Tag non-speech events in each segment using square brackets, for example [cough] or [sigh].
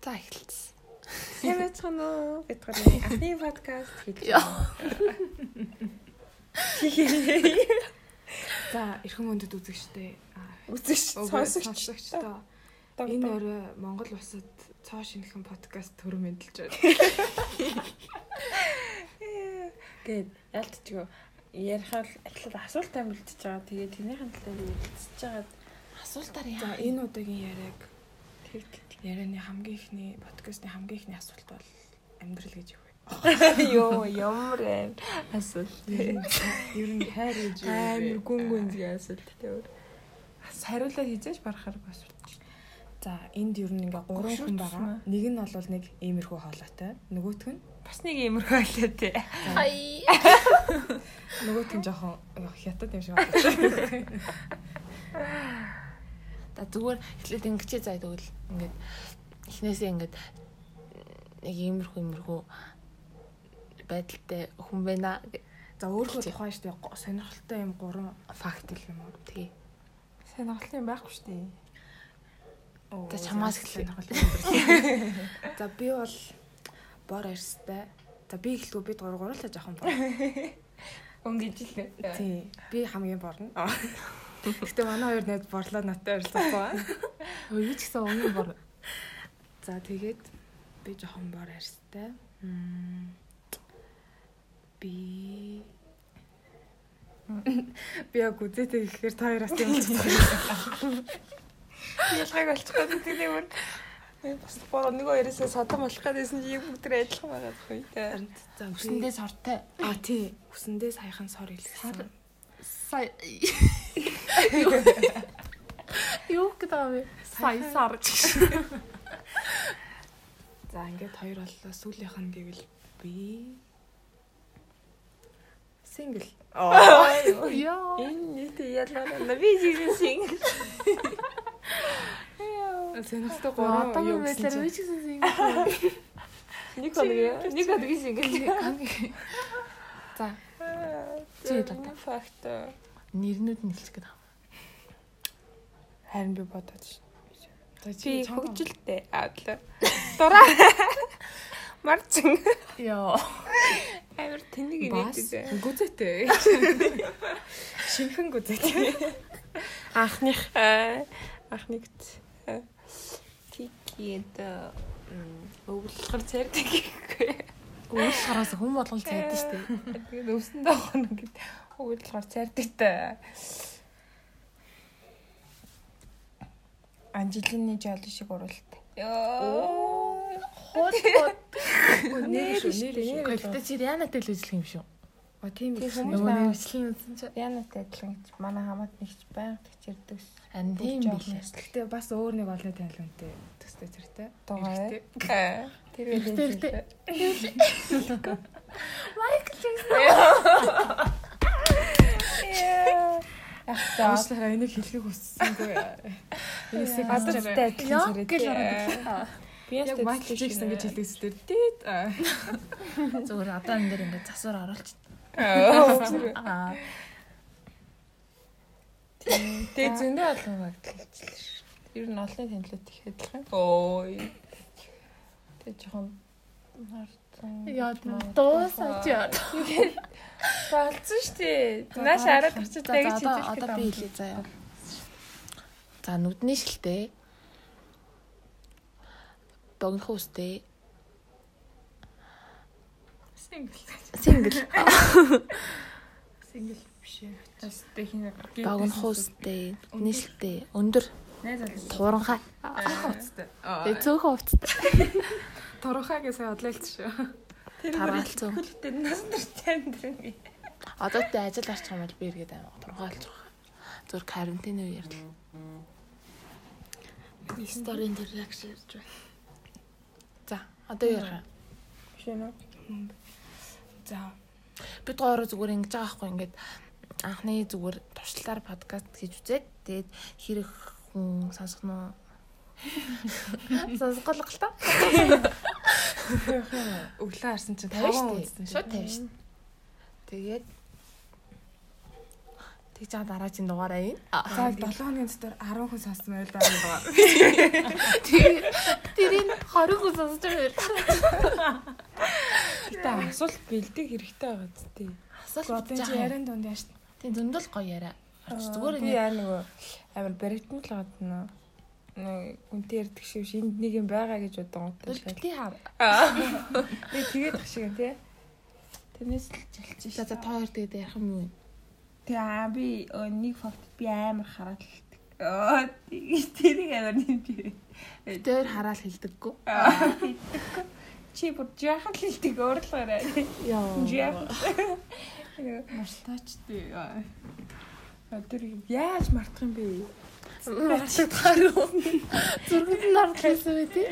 За эхэлсэн. Сайн байцгаана уу? Бид гарын анхны подкаст байна. [laughs] За эрхэм мөндөд үзэгчтэй. Үзэгч, сонсогч та. Энэ орой Монгол улсад цоо шинэхэн подкаст төрөм мэдлж байна. [laughs] Гээд ялтчихгүй ярихаар адилхан асуулт амжилтж байгаа. Тэгээд тэрнийхэн талаар ярилцж байгаа. Асуултаар яа. Энэ удаагийн яриаг тэр ярианы хамгийн ихний подкастны хамгийн ихний асуулт бол амьдрал гэж юу вэ? [laughs] Йоо, ямар аим асуулт. Ер нь хайр гэж юу вэ? Амар гүн гүнзгий асуулт тэр. Хариулаад хийж барахаар асуулт. За энд ер нь ингээ гурван хүн байгаа. Нэг нь бол нэг иймэрхүү хоолойтой. Нөгөөх нь бас нэг иймэрхүү хоолойтой. Хай. Нөгөөх нь жоохон хятад юм шиг байна. [laughs] Та зүгээр эхлээд ингэчээ заа тэгвэл ингээд эхнээсээ ингээд нэг иймэрхүү иймэрхүү байдалтай хүн байна. За өөрөө тухайн штэ сонирхолтой юм гурван факт гэх юм уу? Тэгээ. Сонирхолтой юм байхгүй штэ. За чамаас сонирхолтой. [laughs] За би бол бор арьстай. За би эхлэв бид гурав гурлаа жоохон бор. [laughs] Өнгөж л. Тий. Би хамгийн борно. [laughs] Гэтэ манай хоёр найз борлоо надтай ойрлцохгүй. [laughs] Өө юу ч гэсэн өнгийн бор. За тэгээд би жоохон бор арьстай. Би [laughs] би яг үзээтэй гэхээр та хоёроос юм болчихсон. [laughs] Ялгааг олчихгүй гэдэг юм. Бас боо нэг хоёроос содом болох гэдээсэн чи бүгд адилхан байгаа байхгүй. За үсэндээ сортой. А тий. Үсэндээ саяхан сор илгэсэн сая Юу гэдэг вэ? Сая сарж. За ингээд хоёр боллоо. Сүүлийнх нь гэвэл би сингл. Оо. Яа. Энэ нийт ялгаа би жигээ сингл. Яа. Сэнэхтэй гоо юу би ч гэсэн сингл. Нэг хоног нэг хоног сингл. За Чи одоо факт нэрнүүд нь хэлчих гээд. Харин би бодоод ш. За чи хөгжилтэй аадлаа. Дураа. [laughs] Марчин. Йоо. Амар тэнэг дээ. Гүзэтэй. Шинхэн гүзэтэй. Анхных анхнэгт тикиэд өвлөхөр цардаг гэхгүй. Өвлөхөөс хүн болгол цайдаг шүү дээ. Тэгээд өвсөндөө хоног гэд өвлөхөр цайдаг та. Анжилины жол шиг уралт. Йоо. Хот хот. Нэр нэр нэр. Гэхдээ чи Янатай л үзлэх юм шүү. А тийм их нөгөө нэрчлэн үзсэн чи Янатай адилхан гэж манай хамаад нэгч байнга тэгчэрдэг. Ан тийм билээ. Гэхдээ бас өөр нэг олон үнтэй төстэй зэрэгтэй. Дугаа. Тэр үлээ. Майкл Джексон. Яа. Аачлаараа энийг хэлхийг хүссэнгүй. Энэсээ гадартай адилхан зэрэг. Би яг Майкл Джексон гэж хэлдэгсдэр дээд. Зүгээр одоо энэ дэр ингээд засвар оруулчих. Аа. Тэгээ зөндөө олон багталчлаа шүү. Ер нь олон танилуд их адилхан. Ой. Тэгээ жоохон. Яа дуусаач яа. [laughs] Болцсон шүү дээ. Нааш хараад очиж тагж хэлэх Одоо би хэлээ заяа. За нүдний шилтэй. Богино хүстэй. Сингл. Сингл. Сингл биш ээ. Тэстэй хин богино хүстэй, нийслэлтэй, өндөр. Найз аль. Туранхай. Хувцтай. Тэг цөөхөн хувцтай. [laughs] Туранхай гэсэн одлойлт шүү. Таргалцсан. Хөлтэй настай амьдрын. Одоо тэ ажил арчих юм бол би эргээд аймаг байгаа. Зүр карантин үе ярьлаа. Сторийн дээр реакшн ярьж байна. За, одоо ярих. Үү? За. Бид гоороо зүгээр ингэж байгаа хгүй ингээд анхны зүгээр туршлаар подкаст хийж үзээд тэгээд хэрэг хүн сонсох нь та. Өглөө харсан чинь 5 үзсэн шүү. Шууд 50 шүү. Тэгээд Тэгж чад дараа чинь дугаараа ийн. За 7 хоногийн дотор 10 хүн сонссон байл даа юм байна. Тэр тэрийг Хориггүй сонсож байгаа. Гэтэ асуулт бэлдэх хэрэгтэй байгаа зү тий. Асуулт Одоо чи яран дунд яаш. Тийм зөндөл гоё яриа. Зүгээр ингэ яа нөгөө амар баригдсан л гад нөө нэг үнтэй ярддаг шиг биш энд нэг юм байгаа гэж бодонготой шал. бити хаа. Би тэгээд ах шиг тий. Тэрнээс л жилж За за тоо хоёр тэгээд ярих юм юу? Тэгээ аа би нэг факт би амар хараад л Оо тэрийг амар нэмж. Тэр хараал хэлдэггүй. Чи бүр жаахан л хэлдэг уурлаарай. Яа. Жаахан. Мартаач тий. Тэр яаж мартах юм бэ? Юу? Зургууд нь орж ирсэн бай тий.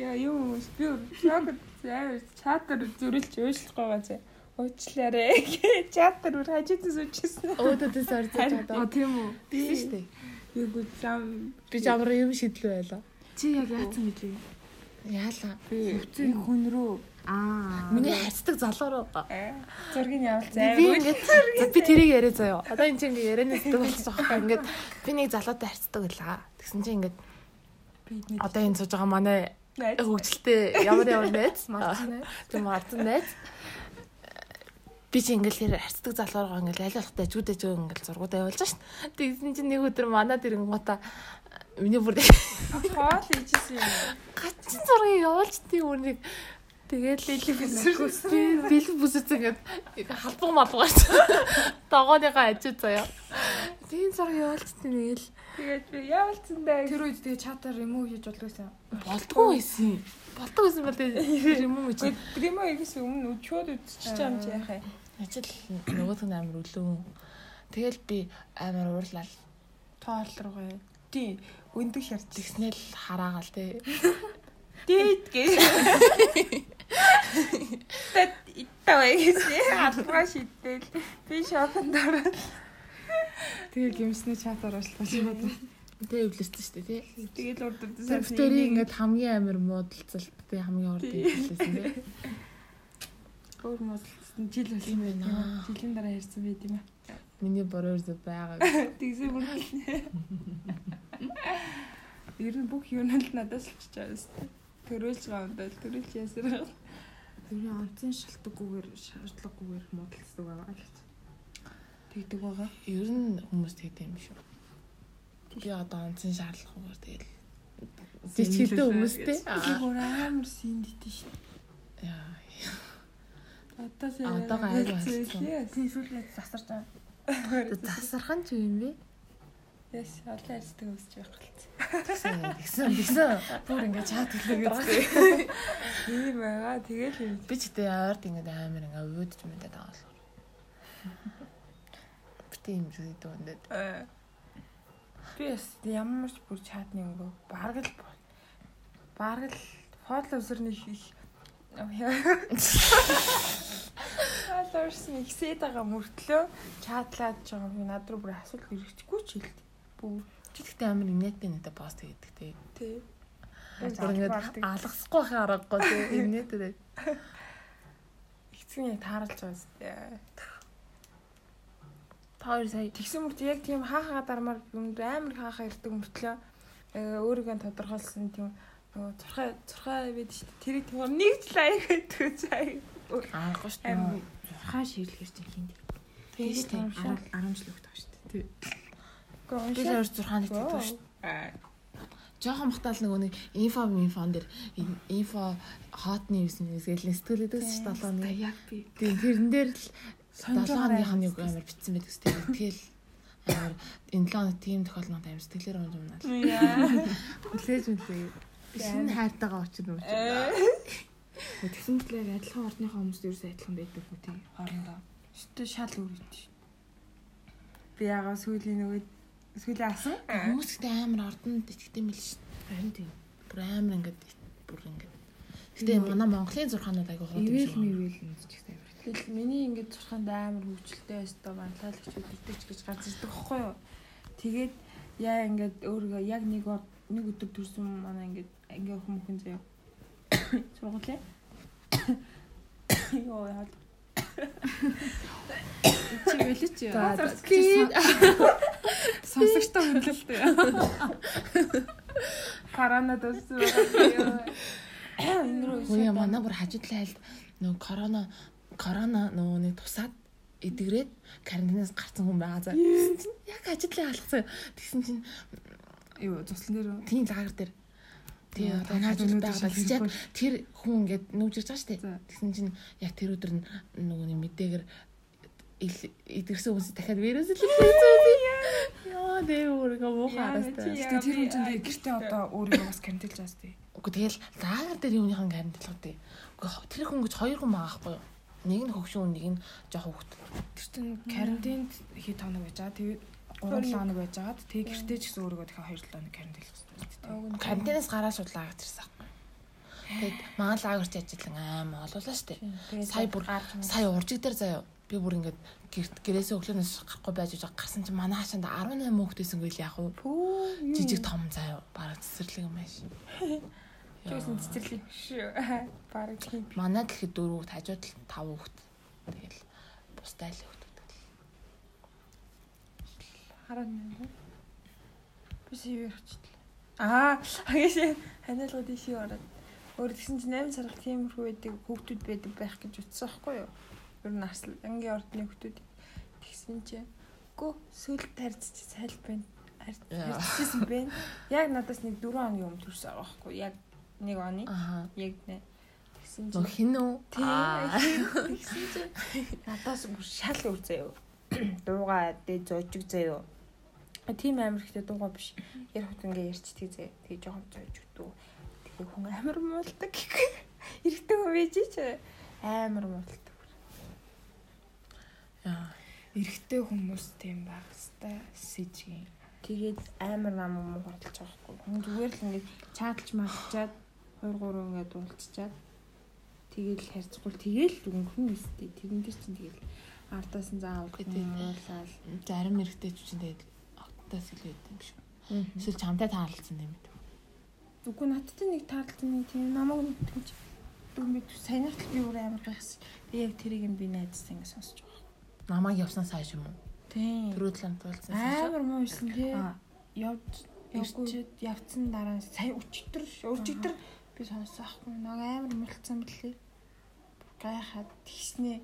Яа юу би шок заяа чатар зөрүүлж уушлах байгаа зэ. Уучлаарай. [laughs] Чатар бүр хажуудаас үчсэн. Өөдөөс орж А чадаа. тийм үү. Тийм шүү дээ. Би гүцам Би жамраа юм шидлээ байлаа. Чи яг яатсан мэдлээ. Яалаа. би хүн рүү Аа. Миний хайцдаг залуу руу. зургийг явуул Би заяа. ингээд би тэрийг яриа заяа. Одоо энэ чинь ингээд ярианы зүйл болчихсон байхгүй ингээд би нэг залуутай харьцдаг байлаа. Тэгсэн чинь ингээд Би одоо энэ сууж байгаа манай хөгжилтэй ямар ямар найз [laughs] Мартсан ээ. тийм мартсан найз би чи ингээл тэр харьцдаг залуугаа ингээл аль болох дажгуудаж өг ингээл зургуудаа явуулж шин. Тэгсэн чинь нэг өдөр манай тэр ингуута миний бүр хоол хийжсэн юм. гачин зургийг явуулж тийм үрнийг тэгээд лили [laughs] бүсэрсэн. Би бэлэн бүсэрсэн ингээд халбаг малгаач. Догооныхаа ажид заяа. Тийм зураг явуулж тийм нэгэл Тэгээд би явуулсан даа. Тэр үед тэгээ чатаар ремүү хийж болдгоосэн. болдгоо байсан. Болдог байсан бол тэр юм уу чи. Гримо игээс өмнө өчөөд үдчихэж байгаа юм чи яхаа. Ажил нөгөөх нь амар өлөө. Тэгэл би амар уурлал Тоол руугаа. Тий. Өндөг шарт. тэгснэл хараагаал те. Дээд гээ. [laughs] Тэт итавэ гэсэн. Албаа шидэл. Би шопонд ороод Тэгээ гимсний чатаар уушлах юм байна. Тэ өвлөсөн шүү дээ тий. тэгэл урдд Тэр битэрийн ингээд хамгийн амар муудалцалт тий хамгийн урд өвлөсөн тий. өөр модэлсэн жил болсон Тийм байна. Жилийн дараа ярьсан байт юм аа. Миний бороо зү байгаа. Тэгсэн бүр. Ер нь бүх юм л надаас л чиж байгаа юм. Төрүүлж байгаа юм даа. Төрүүлж ясаар. Тэрний онцын шалтгагүйгээр шаардлагагүйгээр модалцдаг байгаа л. Тэгдэг байгаа. Ер нь хүмүүс тэгдэг юм шүү. Би одоо онцын шаардлагагаар тэгэл Зэчгэлтэй хүмүүстэй. Бүр амар синдтэй шүү. Яа. Одоо Одоогоо аяг болсон. Тийм сүүлээ засарч байгаа. Засархан ч юм бэ? Яс олон ярьцдаг өсч байх болц. Тэгсэн тэгсэн тэгсэн. Бүр ингээд чат хэлээгээд. Тийм байгаа. Тэгэл юм. Би ч гэдэг ойрд ингээд амар ингээд уудж мэдээд байгаа болохоор. Би тийм зүйл дөөндөө. Би бас ямар ч бүр чатны өнгө бараг л бараг л фото өсөрний их Фолловерс нэгсээд байгаа мөртлөө чатлаад байгаа би над руу бүр асуулт хэрэгжихгүй ч хэлдэг. Бүр Чи тэгтээ амар инээдтэй надад пост хийдэг те. тий. Бүр ингээд алгасахгүй хаа аргагүй те. Инээдтэй. [laughs] Эцэг яг тааралж байгаа. Та хоёр сая Тэгсэн мөрт яг тийм хаахаа дармаар юмд амар хаахаа ирдэг мөртлөө э, өөрийгөө тодорхойлсон тийм нөгөө цурхаа цурхаа байдаг шүү дээ. Тэрийг тийм нэг ч лайк гэдэг заяа. аргагүй шүү дээ. Хаа ширлэхэр чинь хинт. Тийм шүү дээ. 10 жил өгдөг шүү дээ. Тий. Өөр 6 нэг тэгдэг шүү. Аа. Жохон махтаал нөгөө нэг инфо инфон дээр инфо хот ньюс нэсгээл сэтгэлээдээс шүү дээ долоо нэг. Яг би Тийм тэрэн дээр л Сонж долооны байгаа хоног амар битсэн байдаг шүү дээ. Тэгэл амар энэ долооны тим тохиолдолд амар сэтгэлээр унж юмнаа. Яа. Хүлээж мүлээ. Шинэ хайртайгаа очиж нүч. тэгсэн мэтлээ адилхан ордныхоо хүмүүст ерөөсөө адилхан байдаг үү тий. Хоорондоо. Шүтэ шал үргэлж. Би ягаа сүүлийн нөгөө сүүлийн асан. Хүмүүс гэдэг амар ордонд итгэдэг мэл шүү. Харин тийм. Бүр амар ингээд бүр ингээд. Гэтэ манай Монголын зурхаанууд айгуу хот Ивэл мэвэл үзчих тавир. Тэгэл миний ингээд цурханд амар хөвчлөлтэй байстай банлаалагчуд идэж гэж ганц ирдэг байхгүй юу. Тэгээд яа ингээд өөрийгөө яг нэг нэг өдөр төрсөн манай ингээд ингээ хүмүүхэн заяа. [coughs] Сургуулаа. [coughs] Йоо яа. Чи бэлээ чи. За, за. Сонсогчтой хөндлөлтэй. Энэ рүү Үе манай бүр хажуудлаа айлд нөгөө корона корона нөгөө нэг тусаад эдгрээд карантинаас гарсан хүн байгаа заа. Яг хажуудлаа алгасан. Тэгсэн чинь юу цуслан дээр үү? тийм лагер дээр тий одоо танай хажууд өнөөдөр байгаа шиг яг тэр хүн ингээд нүүж ирж байгаа шүү дээ. Тэгсэн чинь яг тэр өдөр нөгөө нэг мэдээгээр ил- эдгэрсэн хүмүүс дахиад вирус л Яа дэ өөргөө муухай харастай. Гэтэ тэр хүн чинь тэгээ гэртээ одоо өөрийгөө бас карантинлж байгаа шүү дээ. Үгүй тэгэл лагер дээр юуныхан карантинлах дээ. Үгүй тэр хүн гэж хоёр хүн байгаа байхгүй юу? Нэг нь хөгшин нэг нь жоох хөвгт. Тэр чинь карантинд хэд хоног байж байгаа. Тэгээд 3 хоног байж агаад тэг гэртээ ч гэсэн өөрийгөө дахиад 2 хоног карантин хийх хэрэгтэй үү? Карантинаас гараад шууд лагерт ирсэн. Тэгэд Монгол лагерт ажиллан аим олуулаа штэ. Сая бүр сая уржиг дээр заяа би бүр ингээд гэрээсээ өглөөнөөс гарахгүй байж байгаа гарсан чинь манай хашаанд 18 хүүхдээсэн гээл яах вэ? Жижиг том заяа бараг цэцэрлэг юм ааш. [laughs] Тэгсэн цэцэрлэг шүү. [laughs] Бараг тийм. Манай гэхэд дөрөв хажууд 5 хүүхд. Тэгэл бустай л хүүхд 18. Би CV авчихлаа. Аа, агээш ханиалгууд ийшээ ороод. Өөр тэгсэн чинь 8 сар тиймэрхүү байдаг хүүхдүүд байдаг байх гэж утсан байхгүй юу? Ер нь арслан ангийн ордны хүүхдүүд тэгсэн чинь гоо сүл тарьчих сайл байна. Арчижсэн бэ. Яг надаас нэг 4 хоногийн өмнө төрсөн аахгүй яг нэг оны. Яг нэ тэгсэн чинь хин үү? Тэгсэн чинь надаас бүр шал үр заяа. Дуугаа дэ зожиг заяа Тийм амар ихтэй дуугаа биш. Ярь хот ингээ ярьчдаг заяа. Тэгээ жоохон зожиг дүү. Тэгээ хүн амар муулдаг. [laughs] Эрэгтэй хүн байж ч амар муулдаг. Яа. Эрэгтэй хүмүүс тийм байх хэвээр сэжгийн. Тэгээд амар нам муу хурдалж байгаа хгүй. Хүн зүгээр л ингээ чааталж матчаад 2 3 ингээ дуулцчаад тэгээл харьцгүй тэгээл өнгөрнө өстэй. Тэрэн дээр чинь тэгээл ардаас нь заавал Гэдэг. уулаад Зарим эрэгтэй ч чинь тэгээд октоос илүү байд юм шиг. Эсвэл чамтай таарлцсан юм бэ? Үгүй надтай нэг таарлсан нэг тийм намайг мэдвч дүнбит саяных л би өөр амар гайхсан. Би яг тэрийг нь би найдсан ингэ сонсож байгаа. Намайг явснаас хойш юм уу? Тийм. Төрөөдлөм туулсан сайн. Амар муу байсан тий. Явж ирчээд явцсан дараа сая өчтөр өчтөр би сонссон ахгүй нэг амар мулцсан блээ. Гайхаад тэгснээ.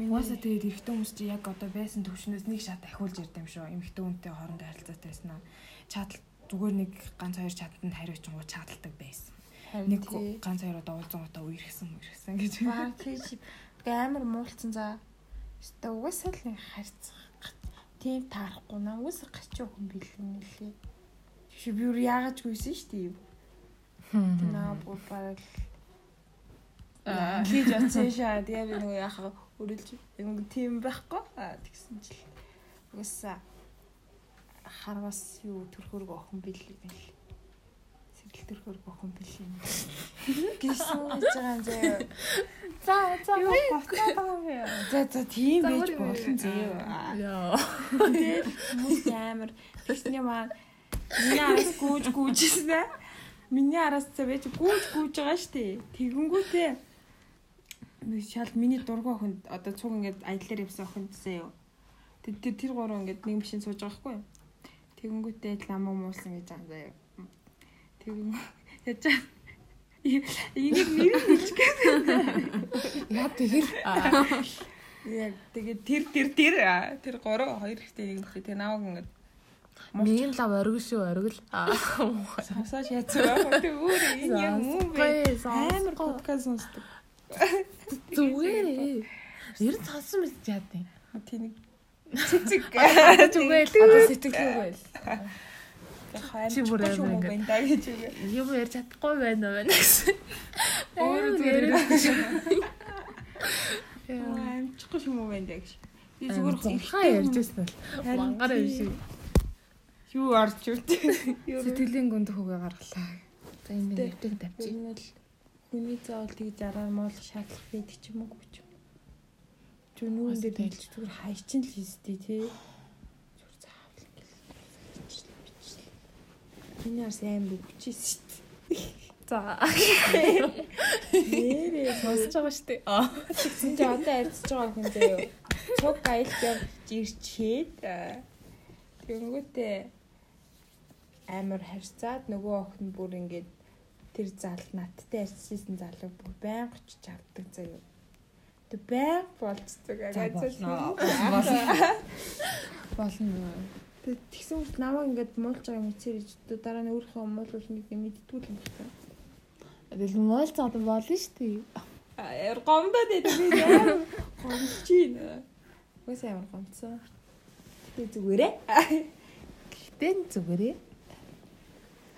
Угаасаа тэгээд эрэгтэй хүмүүс чи яг одоо байсан төвшнөөс нэг шат ахиулж ирдэм шүү. Эмэгтэй хүнтэй хоорондоо харилцаатай байсан аа. Чатал зүгээр нэг ганц хоёр чатанд хариуцсан чаталдаг байсан. Нэг ганц хоёр одоо уулзсан гутаа үерхсэн үерхсэн гэж. Баа тийш амар муулцсан за. Өстө угаасаа л нэг харьцах. Тийм таарахгүй наа угаасаа гачин хүн билэн нэлээ. Чи би юу яагаад ч гүйсэн шүү дээ. Хм. Наа бүр бараг Аа хийж оцсон шаа. Тэгээ би нөгөө яхаа өрөлж юм тийм байхгүй. Аа тэгсэн чил. Угаасаа харвас юу төрхөрг охин билээ гэл. Сэрэл төрхөрг охин билээ. Гисэн гэж байгаа юм заяа. За за. Батлаа байгаа юм. За за тийм байж болно заяа. Яа. Хүмүүс амар тэгсний маань миний араас гүүж гүүжсэн. Миний араас байж гүүж гүүж байгаа штэ. Тэгэнгүүтээ шал миний дургуй охинд одоо цуг ингээд аяллаар явсан охинд заяа. Тэг тэр тэр гурав ингээд нэг машин сууж байгаа хгүй юу. Тэгэнгүүтээ ламаа муулсан гэж байгаа заяа. Тэгэн яж Энийг нэр нь хэлчихээ. Яа тэр. Яг тэгээд тэр тэр тэр тэр гурав хоёр ихтэй нэг ихтэй тэг нааг ингээд Мин лав оргил шүү оргил. Сонсож яцгаа. Тэг өөр энэ мөн бэ. Амар подкаст сонсдог. Зүгээр. Ер нь сонсон мэт яад юм. Тэнийг цэцэг. [laughs] Зүгээр л одоо сэтгэлгүй байл. Чи бүр юм гэж үгүй. Юм ярьж чадахгүй байна уу байна гэсэн. Өөрөө зүгээр Амчихгүй юм уу байна гэж. Би Зүгээр хаа ярьж байсан л мангар юм шиг. юу орж үрдэ. [laughs] Сэтгэлийн гүнд хөөгөө гаргалаа. За би нэвтэг тавьчих. Энэ л хүний заавал тэгж араар моол шаардлага байдаг ч юм уу гэж. Зүр нүүрэн дээр хэлж зүгээр хайчин л хийстэй тий. Зүр заавал ингээл. Миний арс аим бүгчээс шүү дээ. За. Нэрээ Сонсож байгаа шүү дээ. Аа. Тэгсэн чи одоо арьцж байгаа хүн заяа. Цуг аялт явж ирчээд аа, тэгэнгүүтээ амар харьцаад нөгөө охин бүр ингээд тэр зал надтай ярьчихсан залуу бүр байнга очиж авдаг заяа. Тэг байнга болцдог агацаа. Болно. [laughs] Тэг тэгсэн үед намайг ингээд муулж байгаа мэдсээр ич дараа нь өөрийнхөө муулуулна гэдэг мэддгүй юм байна. Тэгэл муул цаад болно шүү дээ. Аа гомдоод байдаг би яа. Гомдож байна. Үгүй амар гомцсон. Тэг зүгээрээ. [laughs] Гэтэн зүгээрээ.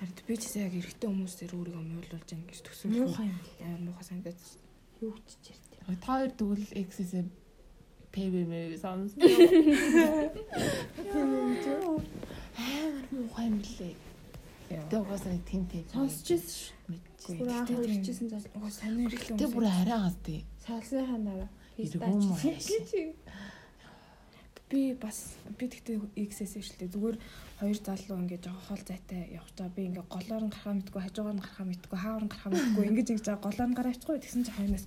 Харин би ч яг эрэгтэй хүмүүс дээр өөрийгөө муулуулж ин гэж төсөөлөх. Муухай юм. Амар муухай санагдаж. Юу ч чирт. Та хоёр тэгвэл пэвэ мэ сонс. [laughs] Амар муухай юм блэ. Тэ угаасаа нэг тим тим. Сонсчихсэн шүү. мэдчихгүй. Бүр анх үргэлжсэн зал. Угаа сонио эрэгтэй Тэ бүр арай газ тий. Салсныхаа дараа. Иргэн муу. Би бас би тэгтээ X-ээс шүү дээ. Зүгээр хоёр залуу ингээд жоохон хол зайтай явж байгаа. Би ингээд голоор нь гарахаа мэдгүй, хажуугаар нь гарахаа мэдгүй, хаагаар нь гарахаа мэдгүй ингэж ингэж байгаа голоор нь гараа авчихгүй. Тэгсэн чинь хоёроос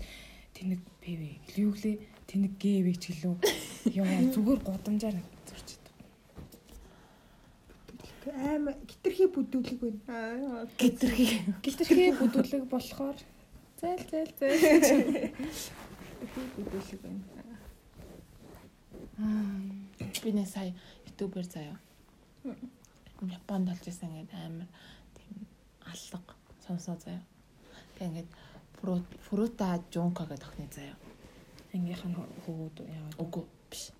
тэнэг ПВ илүү гэлээ тэнэг ГВ ч гэлөө. Яа зүгээр гудамжаар зурч идэв. Аймаа гитерхий бүдүүлэг байна. Гитерхий. Гэлтэрхий бүдүүлэг болохоор зайл зайл зайл. Гитерхий бүдүүлэг байна. Би нэг сая ютубер заяа. Японд болж исэн ингээд амар тийм алга сонсоо заяа. Тэг ингээд фрута жунка гэдэг охины заяа. Ангийнх нь хөвгүүд яагаад Үгүй биш.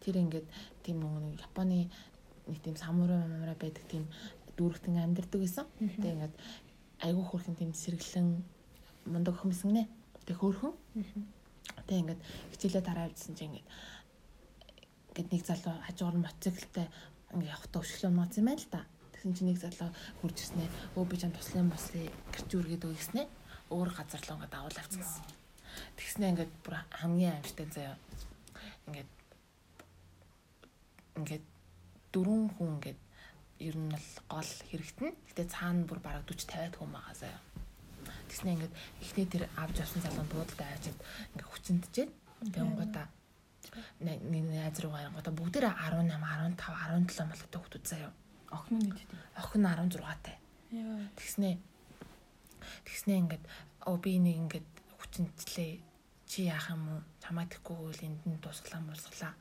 Тэр ингээд тийм нэг Японы нэг тийм самурай мамраа байдаг тийм дүүрэгтэн амьдардаг гэсэн. Тэг ингээд айгүй хөрхэн тийм сэргэлэн мундаг хүмүүс гинэ. Тэг хөрхэн. Тэг ингээд хичээлээ тараа авчихсан чинь ингээд ингээд нэг залуу хажуугаар нь мотоциклтай ингээд явахдаа өшгөлөө моц юм байна л да. Тэгсэн чинь нэг залуу хурж ирснэ. Өө би чам туслан бослыг гэрч үргээд өгснэ. Өөр газар руу ингээд давуул авчихсан. Тэгснэ ингээд бүр хамгийн аимштай заяа. Ингээд ингээд дөрвөн хүн ингээд ер нь бол гол хэрэгтэн. Гэтэ цаана бүр бараг 40 50 хүн байгаа заяа. Тэгснэ ингээд эхний тэр авч авсан залуу буудалд авчиад ингээд хүчнэдчихэд тэнгуудаа найз руу гаянгуудаа бүгдээрээ 18 15 17 молтой хүмүүс заяа. охин нь мэддэг. Охин нь 16 таа. Яа. Тэгснэ тэгснэ ингээд оо би нэг ингээд хүчнэтлээ чи яах юм уу чамаа тэхгүйгээр энд нь тусглаа мусглаа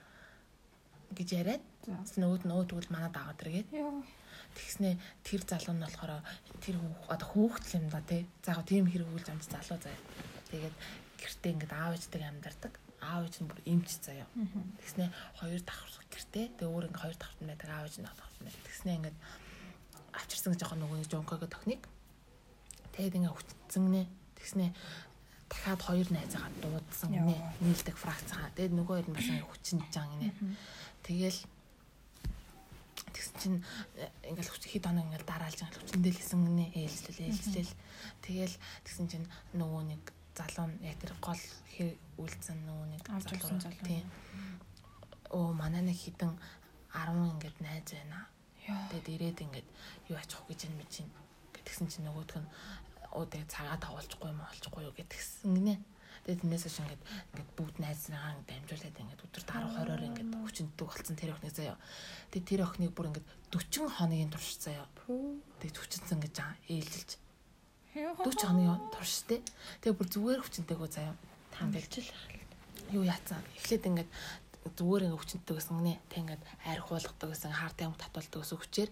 гэж яриад За. нөгөөд нөгөө тэгвэл манад аваад иргээд Яа. тэгснэ тэр залуу нь болохоор тэр одоо хүүхдэл юм да тий заага тийм хэрэг үйл замд залуу заяа тэгээд гэртээ ингээд аав ээжтэй амьдардаг аав ээж нь бүр эмч заяа. Тэгснэ хоёр давхар гэртээ. Тэгээ өөр ингээд хоёр давхар байдаг аав ээж нь давхар байдаг. Тэгснэ ингээд авчирсан жоохон нөгөө жонкогийн техник. Тэгээд ингээд хүчтсэн нэ тэгснэ дахиад хоёр найзаагаа дуудсан гинэ. Нийлдэг фракцгаа. Тэгээд нөгөө хоёр нь бас ингээд хүчин жан гинэ. Тэгэл тэгсэн чинь э, ингээл хэд хоног ингээл дараалж ингээл хүчэндээ л исэн гинэ. Ээлжлэл ээлжлэл. Тэгэл тэгсэн чинь нөгөө нэг залуу яг тэр гол үлдсэн нөгөө нэг залуу. тийм оо манай нэг хідэн 10 ингээд найз байна. Тэгэд ирээд ингээд юу ачих гэж юм чинь гэтгсэн чинь нөгөөх нь оо тэгээ цагаа тавуулчихгүй юм олчихгүй юу гэтгсэн гинэ. Тэгээд тэрнээс хойш ингээд ингээд бүгд найзнаагаа ингээд амжуулаад ингээд өдөрт 10 20-оор ингээд хүчнэдэг болсон тэр охиныг заяа. Тэгээд тэр охиныг бүр ингээд 40 хоногийн турш заяа. Тэгээд хүчнсэн гэж аа ээлжилж 40 хоногийн турш те. Тэгээд бүр зүгээр хүчнэтэйгөө заяа. Та ингээд юу яатсан. Эхлээд ингээд зүгээр ингээ хүчнэдэг гэсэн гинэ. Тэг ингээд хайр хуулгадаг гэсэн хаартай юм татуулдаг гэсэн хүчээр.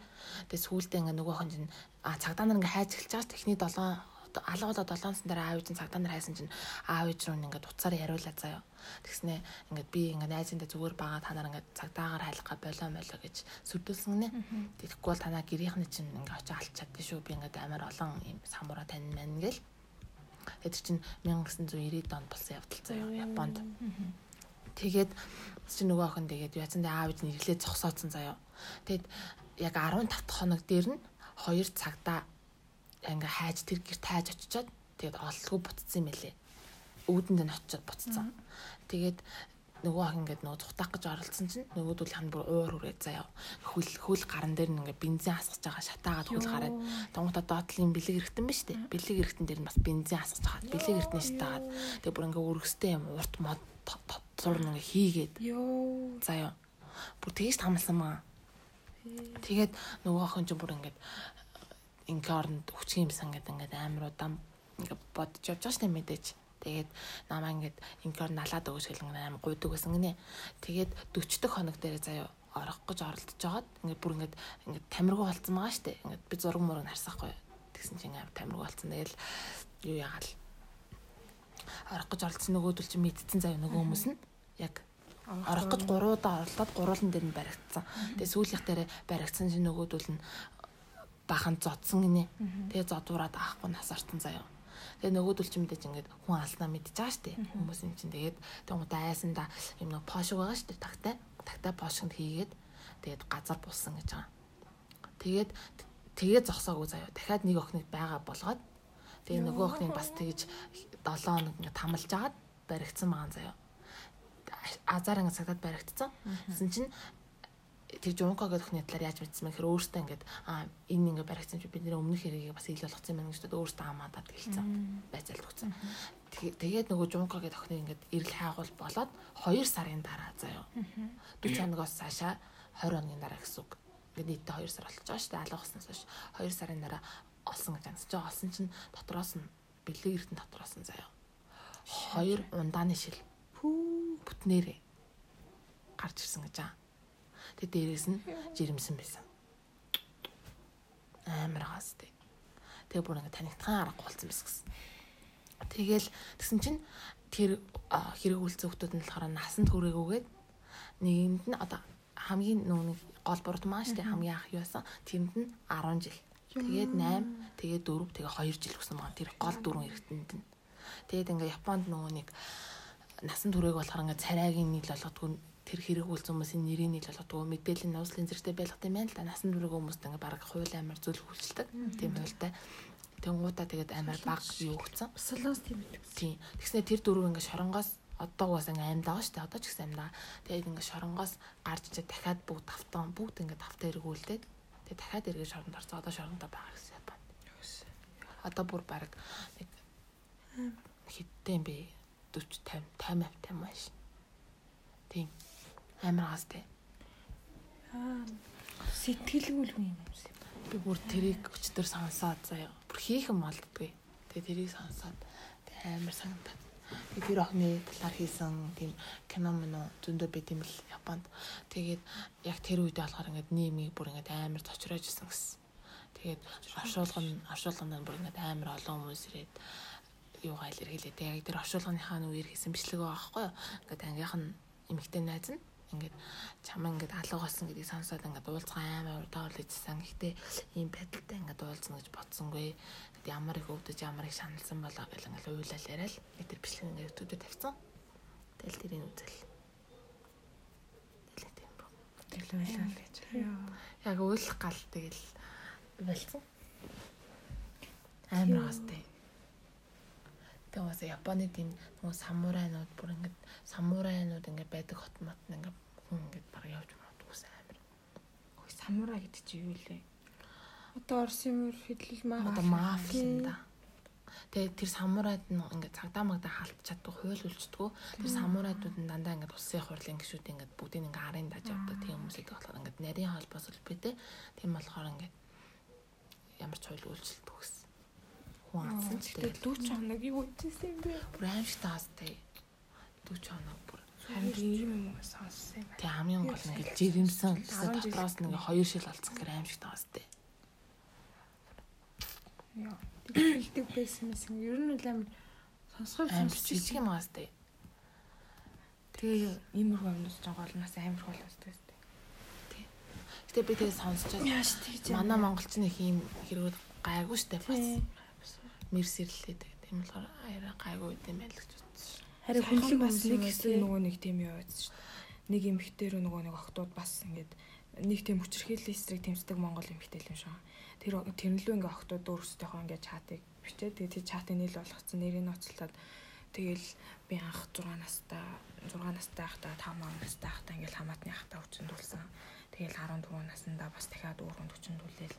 Тэгээ сүүлдээ ингээ нөгөө хон чинь а цагдаа нар ингээ хайж эхэлж байгаа ш техний 7 алгуулаа 7 сан дараа аав ээж нь цагдаа нар хайсан чинь аав ээж рүү ингээ уцаар яриулаа заяа. Тэгснэ ингээд би ингээ найзынтай зүгээр байгаа та нар ингээ цагдаагаар хайлах болоо молоо гэж сүрдүүлсэн гинэ. Тэгэхгүй бол танаа гэрийнхний чинь ингээ очиж алчаад тийшүү би ингээ амар олон юм самураа тань мэн гэл. Тэр чинь 1990 онд болсон явдал заяа Японд. Тэгээд чи нөгөө охин тэгээд яцсан дэ аав ээж нэрлээ зогсооцсон заяа. Тэгэд яг 15 дахь хоног дээр нь хоёр цагта ингээ хайж тэр гэрт хайж очичоод тэгээд олдгүй буцсан юм байлээ. Өвдөнд нь очиод буцсан. Тэгээд нөгөө охин ингээд нөгөө цухтах гэж оролцсон чинь нөгөөдөл хан бүр уур хүрээд заяа. Хөл хөл гаран дээр нь ингээ бензин асгаж байгаа шатаагаад хөл гараад тонгота доотлын бэлэг эргэтэн ба штэ. Бэлэг эргэтэн дээр нь бас бензин асгаж хагаад бэлэг эргэтэн шатаагаад тэгээд бүр ингээ өргөстэй юм урт мод зур ингээ хийгээд заяа. Бүр тэгэж тамалсан маа. Тэгээд нөгөө охин ч бүр ингээд ингээ оронд хүчгийн юмсан гэдэг ингээд амар удаан ингээ бодож явж байгаа дээ мэдээж. Тэгээд намаа ингээд ингээр налаад өгөөч гэл ингээд амар гуйдаг байсан гинэ. Тэгээд 40 дахь хоног дээр заяа орох гэж оролдож жагаад ингээд бүр ингээд ингээд тамиргуу болцсон байгаа дээ. Ингээд би зураг мураг харсахгүй. Тэгсэн чинь амар тамиргуу болцсон. Тэгэл юу яагаал орох гэж оролцсон нөгөөдөл чинь мэдсэн заяа нөгөө хүмүүс нь яг орох гэж гуруудаа оролдоод гуруулан дээр нь баригдсан. Тэгээ сүүлийнх дээр баригдсан чинь нөгөөдөл нь бахан зодсон гинэ. Тэгээ зодуураад аахгүй насартан заяа. Тэгээ нөгөөдөл чинь мэдээж ингээд хүн алснаа мэдчихэж байгаа дээ. Хүмүүс юм чинь тэгээд тэгмээ айсанда юм нэг пошиг байгаа дээ. Тагтай. Тагтай пошигт хийгээд тэгээд газар булсан гэж байгаа. Тэгээд тэгээд зогсоогүй заяа. Дахиад нэг охиныг байгаа болгоод тэгээ нөгөө охиныг бас тэгж 7 хоног ингээд тамалж агаад баригдсан байгаа заяа азар ингэ цагтад баригдсан. Тэсэн чинь тэр жунка гэдэг хүний талаар яаж мэдсэн мэхээр өөртөө ингээд аа энэ ингээ баригдсан чи бидний өмнөх хэрэгийг бас ил болгоцсон юм гэж өөртөө хамаадаад гэлцэн байцаалт өгсөн. Тэгээд нөгөө жунка гэдэг охины ингээд эрэл хайгуул болоод 2 сарын дараа заяа. 40 хоногоос цаашаа 20 хоногийн дараа гэсэн үг. Ингээд нийтдээ 2 сар болж байгаа шүү дээ. Алгахснаас хойш 2 сарын дараа олсон гэж ансаж байгаа. Олсон чинь дотроос нь бэлэг эрдэн дотроос нь заяа. 2 ундааны шил бүтнээрээ гарч ирсэн гэж аа. Тэгээ дээрээс нь жирэмсэн байсан. Амар хаас тээ. Тэгээ бүр ингээ танигдхан аргагүй болсон байсан гэсэн. Тэгэл тэгсэн чинь тэр хэрэг үйлцэн хүмүүс нь болохоор насанд хүрээгүйгээд нэгэнд нь одоо хамгийн нүүн гол бурд маань штэ хамгийн ах юу байсан тэнд нь 10 жил. Тэгээд 8, тэгээд 4, тэгээд 2 жил гэсэн маань тэр гол дөрвөн эргэнтэнд нь. Тэгээд ингээ Японд нөгөө нэг насан туршиг болохоор ингээ царайгийн нийл болгодгүй тэр хэрэг үйлс хүмүүсийн нэрийн нийл болгодгүй мэдээлэл нь ууслын зэрэгтэй байлгах юм байна л да. Насан туршиг хүмүүст ингээ баг хууль амар зүйл хүлчдэг. Тийм та. Тэнгуудаа тэгээд амар баг юу өгцөн. Солонгос тийм үү. Тийм. Тэгснэ тэр дөрөв ингээ шоронгоос одоо бас ингээ амьд байгаа шүү дээ. Одоо ч гэсэн амьд байгаа. Тэгээд ингээ шоронгоос гарч ичээ дахиад бүгд тавтан бүгд ингээ тавтаа эргүүлдээд тэгээд дахиад эргэж шоронд орцоо. Одоо шорондоо байгаа гэсэн юм байна. Одоо бүр баг нэг хиттэй юм бэ 40 50 50 50 маш. Тийм. Амар гастай. Аа сэтгэлгүйл юм юм. Би бүр тэрийг өчтөр сонсоод заяа. Бүр хийх юм болдгүй. Тэгээ тэрийг сонсоод амар санагдаад. Тэгээ тэр охины талаар хийсэн тийм кино мөн зөндөө байт юм л Японд. Тэгээд яг тэр үед болохоор ингээд нийгмийг бүр ингээд амар цочроож исэн гэсэн. Тэгээд оршуулгын оршуулганд бүр ингээд амар олон хүмүүс ирээд юугаа илэрхийлээ. Тэгээ яг тэр оршуулганыхаа нүгээр хийсэн бичлэг байгаа байхгүй юу. Ингээд ангийнх нь эмэгтэй найз нь ингээд чамаа ингээд алуугасан гэдгийг сонсоод ингээд уулзгаа амар урдаа уулзсан. Гэхдээ ийм байдалтай ингээд уулзна гэж бодсонгүй. Ямар их өвдөж ямар их шаналсан болоо гэл ингээд уйлал яриад тэр бичлэг ингээд YouTube-д тавьсан. Тэгэл тэрийг үзэл. Тэгэл тийм бо. Тэгэл уйлал гэж. Яг уйлах гал тэгэл болсон. Амар хастай. Тэгээ бас Японы тийм нөгөө самурайнууд бүр ингээд самурайнууд ингээд байдаг хот мот ингээд хүн ингээд баг явж магадгүйс амар. Ой самурай гэдэг чи юу лээ? Одоо Орсын мөр хэдлэл маа. Одоо мафия да. Тэгээ тэр самурайд нь ингээд цагдаа магдаа халт чаддаг хууль үлчдэг. Тэр самурайдууд нь дандаа ингээд улсын хурлын гишүүд ингээд бүгдийг ингээд арын даж явдаг тийм хүмүүс байдаг болохоор ингээд нарийн холбоос үлбэтэй. Тийм болохоор ингээд ямар ч хууль үйлчлдэг гэсэн хүн алсан ч тэгээд 40 хоног юу хийсэн юм бэ? Бүр аимшиг таастай. 40 хоног бүр харин ийм юм сонссон юм. Тэг хамгийн гол нь ингээл жирэмсэн дотроос нэг хоёр шил олцсон гэр аимшиг таастай. Яа. Дэлдэг байсан юм. Ер нь л амар сонсгол сонсч жижиг юм аастай. Тэгээ иймэрхүү юмнаас жоо голноос амар хол бастай. Гэтэ би тэгээ сонсчод манай монголчны их юм хэрэгүүд гайгүй штэ бас мэрсэрлээд тийм болохоор арай гайгүй юм байл гэж бодсон. Харин хүнлэг бас нэг хэсэг нөгөө нэг тийм юу байсан шүү дээ. Нэг эмэгтэй рүү нөгөө нэг охтууд бас ингээд нэг тийм хүчрхийллийн эсрэг тэмцдэг монгол эмэгтэй юм шиг. Тэр тэрнлүү ингээ охтууд өөрсдийнхөө ингээ чатыг бичээд тэгээ тэр чатын нийл болгоцсон нэрийг ноцолтоод тэгэл би анх 6 настай 6 настай байхдаа 5 настай байхдаа ингээл хамаатны хатаа хүчндүүлсэн. Тэгэл 14 наснда бас дахиад өөрөнд хүчндүүлээл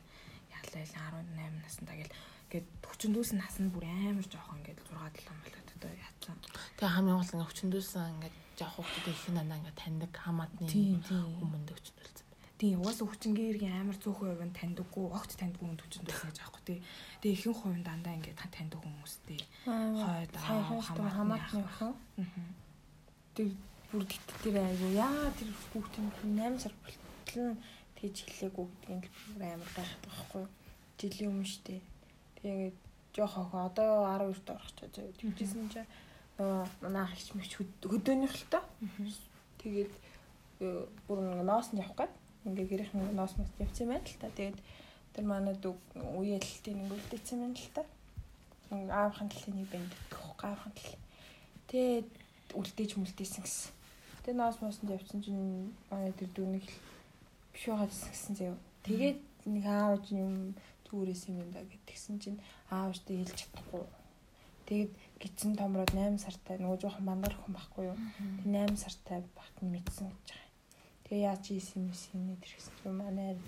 яалаа 18 наснда гэл Гэт 42 нас нь бүр амар жоохон ингээд 6 7 болоод одоо яатсан. Тэгээ хамгийн гол ингээ 42 ингээд жоох хүүхдүүд их надаа ингээ таньдаг хамаатны хүмүүнд өчтөлсөн. Тийм угаасаа хүчингийн амар цөөхөн хувь нь таньдаггүй, огт таньдаггүй хүн хүчин дүүсэн гэж аахгүй тий. Тэгээ ихэнх хувь нь дандаа ингээд таньдаг хүмүүстэй. Хойд хамаатны охин. Тэр бүр тэр айгу яа тэр хүүхдийн 8 сар болтол нь тэгж хэлээгүй гэдгийг амар гайхаад байхгүй. Жилийн өмнө штэ. Тэгээд жоох охин одоо 12-т орох ч заяа. Тэгжсэн чинь нөгөө манай ах их мөч хөдөөнийх л та. Тэгээд э, бүр нэг ноос нь явах гээд ингээ гэрийнхэн ноос мос явсан байна л та. Тэгээд тэр манай дүү үеэлтийн нэг үлдээсэн байна л та. Аавахын талын нэг бэнд гэхгүй аавахын тал. Тэгээд үлдээж мүлдээсэн гэсэн. Тэгээд ноос мосонд явсан чинь манай тэр дүү нэг биш байгаа гэсэн заяа. Тэгээд нэг аавч юм түүрээс юм да гэдгсэн чинь аавчтай хэлж чадахгүй. Тэгээд гидсэн томроод 8 сартай нөгөө жоохон бандар хүн байхгүй юу. Тэг 8 сартай багт нь мэдсэн гэж байгаа. Тэгээ яаж ийсэн юм синий тэрхсэн юм манай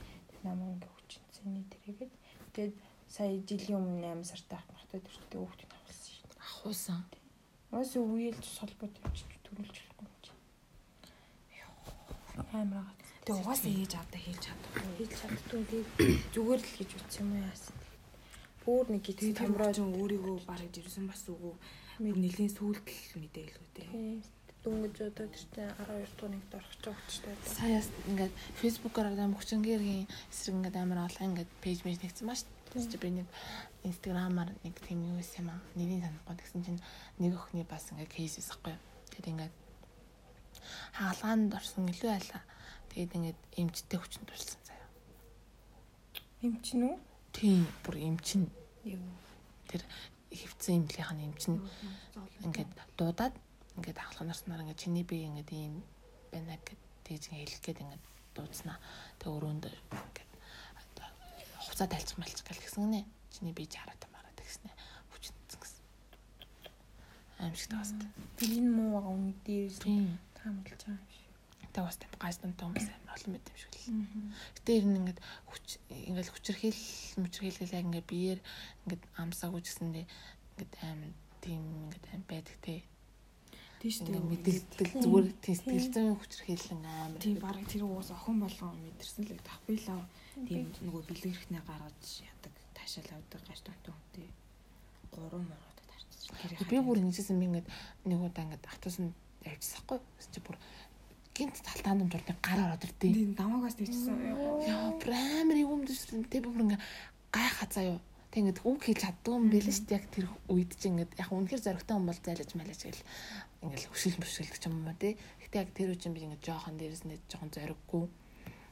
намаа ингээ хүчинсэний тэргээд тэгээд сая жилийн өмнө 8 сартай ахмахтай тэрчтэй хүүхдийг авсан шүү дээ. Ахуусан. Уус үеэлж солбод явчих төрүүлж болохгүй юм чи. Амар Тэгээ угаасаа хийж авдаг хийж чаддаг. Хийж чаддгүй тэгээд [clears throat] зүгээр л гэж утсан юм яасан. Бүр нэг гидсэн томроо ч өөрийгөө бараг ирсэн бас үгүй. Нэлийн сүүлдэл мэдээлгүй дээ дөнгөж одоо тэр чинь 12 дугаар нэгт орох ч өгчтэй. Саяас ингээд фэйсбүүкээр адам хүчингэргийн эсрэг ингээд амар олон ингээд пэйж мэж нэгсэн маш тийм би нэг инстаграмаар нэг тийм юу юм аа нэрийг санахгүй тэгсэн чинь нэг өхний бас ингээд кейс эсэхгүй. Тэгээд ингээд хаалгаанд орсон илүү байлаа. Тэгээд ингээд эмчтэй хүчин тулсан заяа. Эмчин үү? Тийм бүр эмчин. Тэр хөвцөн эмнэлийнх нь эмчин ингээд дуудаад ингээд хаалга нарснаар ингээд чиний би ингээд ийм байна гэд тэгж хэлэх гээд ингээд дуудснаа. Тэг өрөөнд ингээд хуцаа тайлчих малчих гэл гисэн нэ. Чиний би жараад мараад гэснэ. Хүчнэцэн гэсэн. Аимшиг тагаас. Бэлэн муу байгаа үн дээрс таамаглаж байгаа юм. Тэг бас тийм гайс дунтай хүмүүс олон мэт юм шиг л. Гэтэ ер нь ингээд хүч ингээд хүчрхийл мүчрхийлгээл яг ингээд биеэр ингээд амсаагүй гэсэндээ ингээд аим тийм ингээд аим байдаг те. Тийш тийм мэдээлэл зүгээр сэтгэлзэн хүчрхийлэн амар тийм бараг тэр уус охин болгон мэдэрсэн л тах билээ тийм нөгөө бэлгэрхнээ гаргаж ядаг таашаал авдаг гаш тонтой хүнтэй гурван мороод тарчиж би бүр ингэжсэн би ингээд нэг удаа ингээд автосан явчихсахгүй чи бүр гинт талтаан дурны гар ороод ирдээ тийм дамаагаас тийчсэн яа амар юм дэвсэн тэг бүр ингээд гайхаа заяа Тэг ингээд үг хэлж чаддгүй юм бэлэн шүү дээ яг тэр үед чинь ингээд яг үнэхэр зоригтой юм бол зайлаж малаж гэл ингээл хөшил мөшилдэг ч юм уу тий. Гэтэ яг тэр үчин би ингээд жоохон дээрээс нь жоохон зориггүй.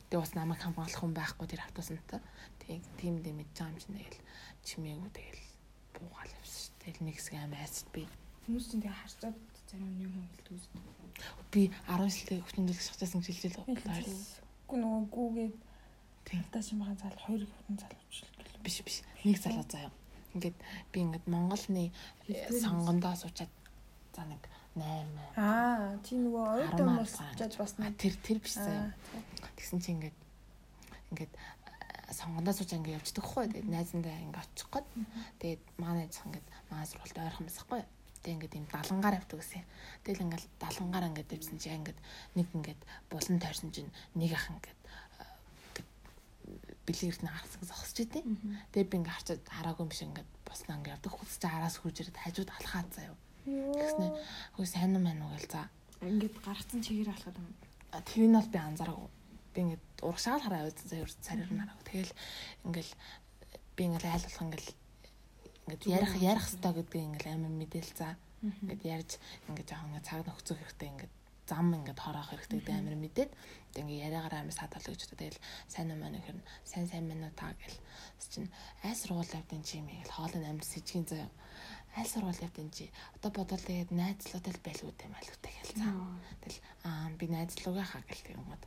Тэгээ бас намайг хамгаалах хүн байхгүй тэр автосантай. Тэг тийм дэ мэдж байгаа юм чинь тэгэл чимээгүй тэгэл буугаал явсан шүү. Тэгэл нэг хэсэг айцд би. Хүмүүс чинь тэгээ харцаад зарим хүн хэлдэг үст. Би 10 жилийн хүчнэлэг шахтасан жилжил байна. Гү нөгөө гүүгээд талтаа шимхан зал хоёр хүчин зал уучлаа. Биш биш. Нэг залуу заяа. Ингээд би ингээд Монголны сонгондоо суучаад за нэг 8. Аа, чи нөгөө оюутан хүмүүс чад бас тэр тэр биш заяа. Тэгсэн чи ингээд ингээд сонгондоо сууж ингээд явчихдаг хгүй. Тэгээд найзандаа ингээд очих гээд. Тэгээд манай найз ингээд манай сургалт ойрхон байсахгүй. Тэгээд ингээд юм далангаар авдаг гэсэн. Тэгэл ингээд далангаар ингээд явсан чи ингээд нэг ингээд булан тойрсон чинь нэг ах ингээд бэлгэрт нь гарсан зогсож идэв. Тэгээд би ингээд харчаад хараагүй юм шиг ингээд босноо ингээд явдаг. Хүсч араас хурж ирээд хажууд алхаад заяа Тэгснэ хөө сайн юм байна уу гэл за. Ингээд гарцсан чигээр алхаад юм. Тэр нь бол би анзаараагүй. Би ингээд урагшаал хараа явуулсан заяа царир нараа. Тэгэл ингээл би ингээл айл болох ингээл ингээд ярих ярих хэрэгтэй гэдгийг ингээл амар мэдээл за. Ингээд ярьж ингээд жоохон ингээд цаг нөхцөх хэрэгтэй ингээд зам ингээд хороох хэрэгтэй гэдэг амар мэдээд ингээ яриагаар амар саатал гэж бодоо. Тэгэл сайн юм аа нөхөр сайн сайн мэн уу та гэл. Чинь ай сургууль явдын чи юм гэл хоолны амар сэжгийн заяа аль сургууль явдэн чи одоо бодвол тэгээд найзлуудаа л байлгүй юм алуутай хэлцээ. Тэгэл аа би найзлуугаа хаа юм уу.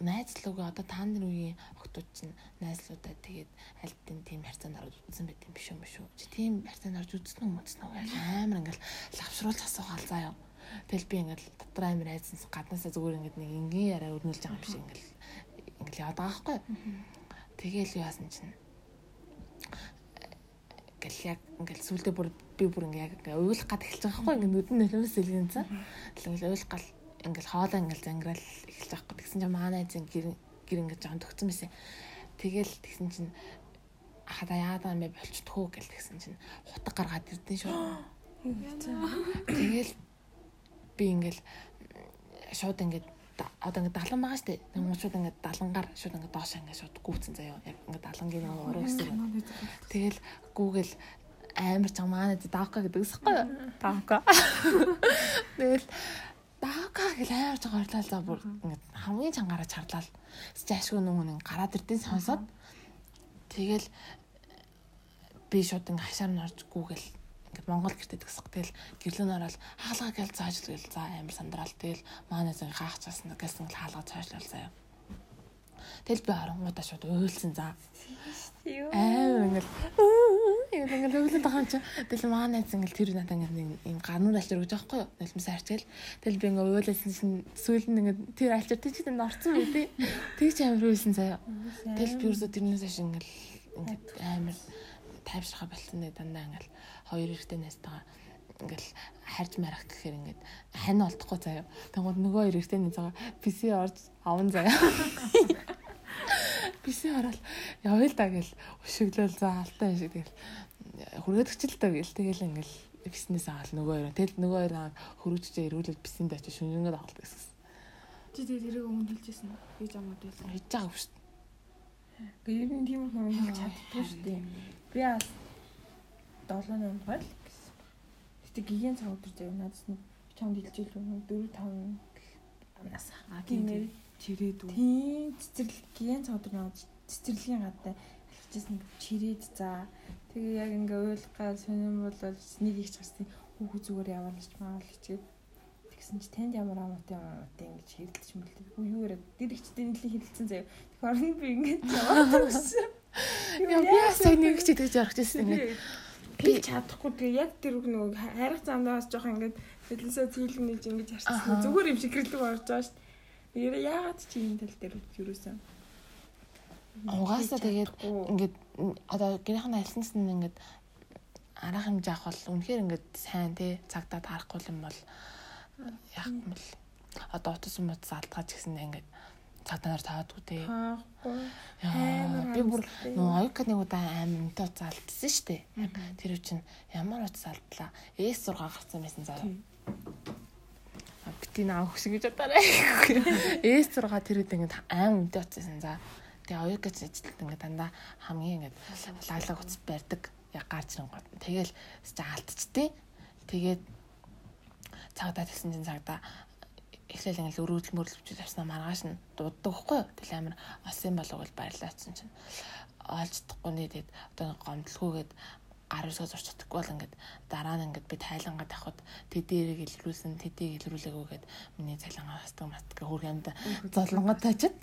Найзлуугаа одоо та нарын үеийн охтууд чинь найзлуудаа тэгээд альбтын тийм харьцаанд орж үзсэн байт юм биш юм шүү. Чи тийм харьцаанд орж үзсэн юм уу гэж амар ингээл лавшруулж асуугаал заа юу. Тэгэл би ингээл дотор амар айцсан гаднаасаа зүгээр ингээд нэг энгийн яриа өрнүүлж байгаа юм шиг ингээл ингээл яваад байгаа байхгүй. Тэгэл юу яасан чинь гэл яг ингээл сүулдэ бүр би бүр ингээ яг ингээ уйлах гад эхэлж байгаа байхгүй ингээ нүдэн нөлөөс илгэн цаа. Тэгэл уйлах гал ингээл хоолоо ингээл зангирал эхэлж байхгүй. Тэгсэн чинь манай эзэн гэр ингээд жоон төгцсөн байсан. Тэгэл тэгсэн чинь хада яагаад юм бэ болчихдгоо гэл тэгсэн чинь хутаг гаргаад ирдэн шүү. [gasps] Тэгэл би ингээл шууд ингээд одоо ингээд далан байгаа штэ. Тэгмээ шууд ингээд далангаар шууд ингээд доош ингээд шууд гүйтсэн заяа. Яг ингээд далангийн нэг уруу гэсэн. Тэгэл гүүгэл амар чам маань даавка гэдэг усахгүй даавка. [laughs] Тэгэл даавка гэл амар чам орлоо за бүр ингээд хамгийн чангаараа чарлаа. Жаашгүй нүгэн гараад ирдэн сонсоод тэгэл би шууд ингээд хашаар нь орж гүүгэл ингээд Монгол гэртээ төгсөх. Тэгэл гэрлүүн ороод хаалгаа гэл зааж л за амар сандраал. Тэгэл манай зэн хаах часан гэсэн л хаалгаа цаашлал заяа. Тэгэл би оронгуудаа шууд уйлсан за. Амар ингээд ингээд өглөө тахаа чи тэгэл манай зэн ингээл тэр надаа ингээд юм гарнууд алчир гэж аахгүй юу? Нулимсаа арчил. Тэгэл би ингээд уйлсан чинь сүүл нь ингээд тэр алчир тийч нь орцсон үү тий. Тэг ч амар уйлсан заяа. Тэгэл би ерөөсө тэрнээс хойш ингээд ингээд амар тайвшрахаа болсон нэг дандаа ингээл хоёр эрэгтэй найзтайгаа ингээл харж марах гэхээр ингээд хань олдохгүй заяа. Тэгвэл нөгөө хоёр эрэгтэй найзгаа PC орж аван заяа. [laughs] PC ороод явъя л да гэл өшөглөөл за алтай шиг тэгэл хүргэдэгч л да гэл тэгэл ингээл бизнес аваад нөгөө хоёр тэгэл нөгөө хоёр аа хөргөжчээ ирүүлээд бисэнд очиж шүнжэнгээд авалт гэсэн. Чи тэгээ тэрийг өмнө хэлжсэн үү? Би жамууд байсан. Хийж байгаа шүү дээ. Гэхдээ ер нь тийм их юм чаддгүй шүү дээ. Би бас 7 8 гол гэсэн. Гэтэ гигийн цаг өдөр заяа надаас нэг чамд хэлжил үү 4 5 Нас аа тийм чирээд үү. Тийм цэцэрлэг гигийн цаг өдөр наваад цэцэрлэгийн гадаа алхажсэн чирээд за тэгээ яг ингээ уйлгаа сонирм бол нэг их часны хүүхүү зүгээр яваал гэж маал хичээд тэгсэн чи танд ямар амуутай амуутай ингэж хэрэлдэж мэлдэг. Хүү юу яриад дэр ихчтэй нэлийн хэрэлцэн заяа. Тэгэхээр би ингэж яваад өгсөн. Яа би сая нэг ч тэгж ярах гэсэн ингээд би чадахгүй тэгээ яг тэр нөгөө харих замдаас жоох ингээд хэлэнсээ цэглэн нэж ингэж харчихсан. Зүгээр юм шиг гэрлэг орж байгаа шүү дээ. Яагаад чи энэ тал дээр юусэн? Угаасаа тэгээд ингээд одоо гэрийнхэн альсанс нь ингээд арга хэмжээ авах бол үнэхээр ингээд сайн тий цагтаа таарахгүй юм бол яах юм бол одоо утас утас алдгаач гэсэн ингээд цагтаар таадгүй тий. Би бүр нөгөө аюука нэг удаа амар өнтө утас алдсан шүү дээ. Тэр үчин ямар утас алдлаа. S6 гарсан байсан заа. Бити наа хөшиг гэж бодоорой. S6 тэр үед ингээд аим өнтө утассан за. Тэгээ оюукач ажилтнад ингээд дандаа хамгийн ингээд лаглаг утас барьдаг. Яг гарч ирэн гот. Тэгэл алдчихтий. Тэгээд цагдаа тэгсэн чинь цагдаа эхлээл ингээл өрөөдөл мөрлөвчл авснаа маргааш нь дууддаг хгүй юу. Тэгэл амар олсон болов бол баярлаацсан чинь олждохгүй нэ тэгэд одоо гомдлгүйгээд гар үсгээ зурч чадахгүй бол ингээд дараа нь ингээд би тайлангаа тавхад тэдэрийг илрүүлсэн тэдийг илрүүлээгүйгээд миний цалингаа хастаг матг хөрх юмда золонгоо таачаад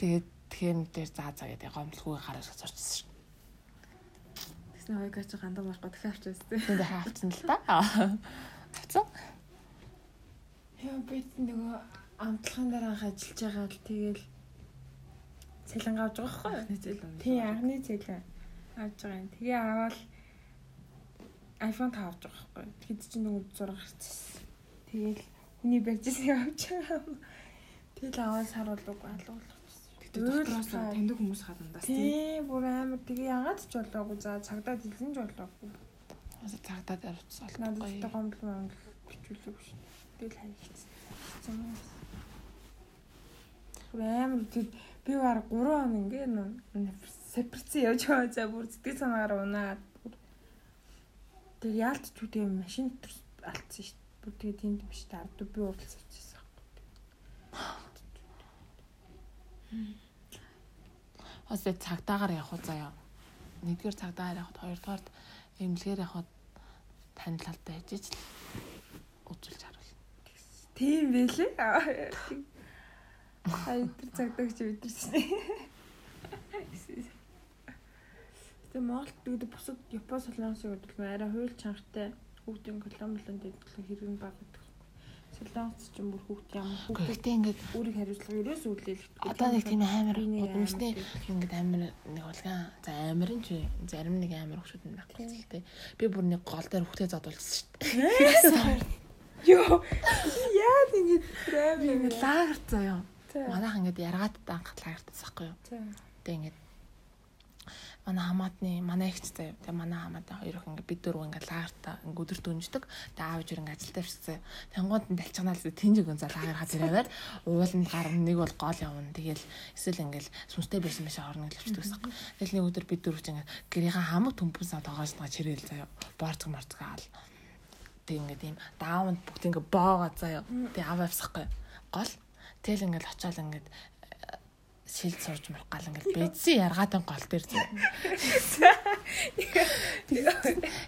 тэгээд тэгэхээр дээр заа заа гэдэг гомдлгүй гар үсгээ зурчсан шүү. Тэгснэ хоёроо чи гандаа марахгүй дахиад авчихсан. Тэгээд хаалцсан л та. Авцсан. Яа би нөгөө амтлахын дараа ажиллаж байгаа л тэгэл цалин авч байгаа байхгүй юу? Тий анхны цалин авч байгаа юм. Тэгээ аваад iPhone 5 авч байгаа байхгүй? Тэгэд чинь нөгөө зураг гарчихсан. Тэгэл хүний барьжсэн авч байгаа. Тэгэл аваад сар болоогүй алуулах. Гэтэ дотроос таньдаг хүмүүс хадандаас тий. Бүр амар тэгээ ягаад ч болоогүй. За цагдаа дэлсэн ч болоогүй. Цагдаа дээр утсаа. Надад гомдол монгол бичүүлэг шүү. Тэгэл хайчихсан. Амар тэг би баар 3 хоног ингээ сепарци явж байгаа за бүр сэтгэл санаагаар унаад тэг яалтч үү тэг машин дотор алдсан шүү дээ. Бүр тэгээ тэнд биш та ард би уралц авчихсан байхгүй. Ос цагдаагаар явах уу заяа. Нэгдүгээр цагдаагаар явах, хоёрдугаар эмнэлгээр явах танилцалтай хийж л үзүүлж харуул. Тийм байлээ. Хай тэр цагдагч өдөрсөн. [laughs] Тэгээ Монголд дэгдэ бусад Япон солонгосыг бодвол арай хууль чангатай хүүхдийн коломлон дэвтлэг хэрэг баг гэдэг. Солонгос ч юм бүр хүүхд ямар хүүхд Гэхдээ ингээд өөрийг хариуцлага ерөөс үлээлэх. Одоо нэг тийм амар удамшны ингээд амар нэг болгон за амар нь ч зарим нэг амар хүүхдүүд нь байхгүй л тээ. Би бүр нэг гол дээр хүүхдээ задуулсан шүү дээ. Йоо. Яа ингэж амар лагер заяа. Манайх ингээд яргаад анхад лагертаас байхгүй юу. За. Тэгээ ингээд манай хамаатны манай ихч заяа. Тэгээ манай хамаатны хоёр охин ингээд бид дөрөв ингээд лагертаа ингээд өдөр дүнждэг. Тэгээ аав ижир ингээд ажилдаа явчихсан. Тэнгууд нь талчганаал тэнжиг өнзөө лагер хаз ирээвэр ууланд гар нэг бол гол явна. Тэгээл эсвэл ингээд сүнстэй байсан машин орно гэж авчдаг гэсэн. Тэгэл нэг өдөр бид дөрөв чинь ингээд гэрийн хамаг төмпөнсаа тоогоосноо чирээл заяа. Борцог марцаг аал. Тэг ингээд ийм даавнд бүгд ингээд боогоо заяа. Тэг аав авсахгүй. Гол. Тэгэл ингээд очиод ингээд шилд сурж марах гал ингээд бэдсэн яргаатын гол дээр зөө.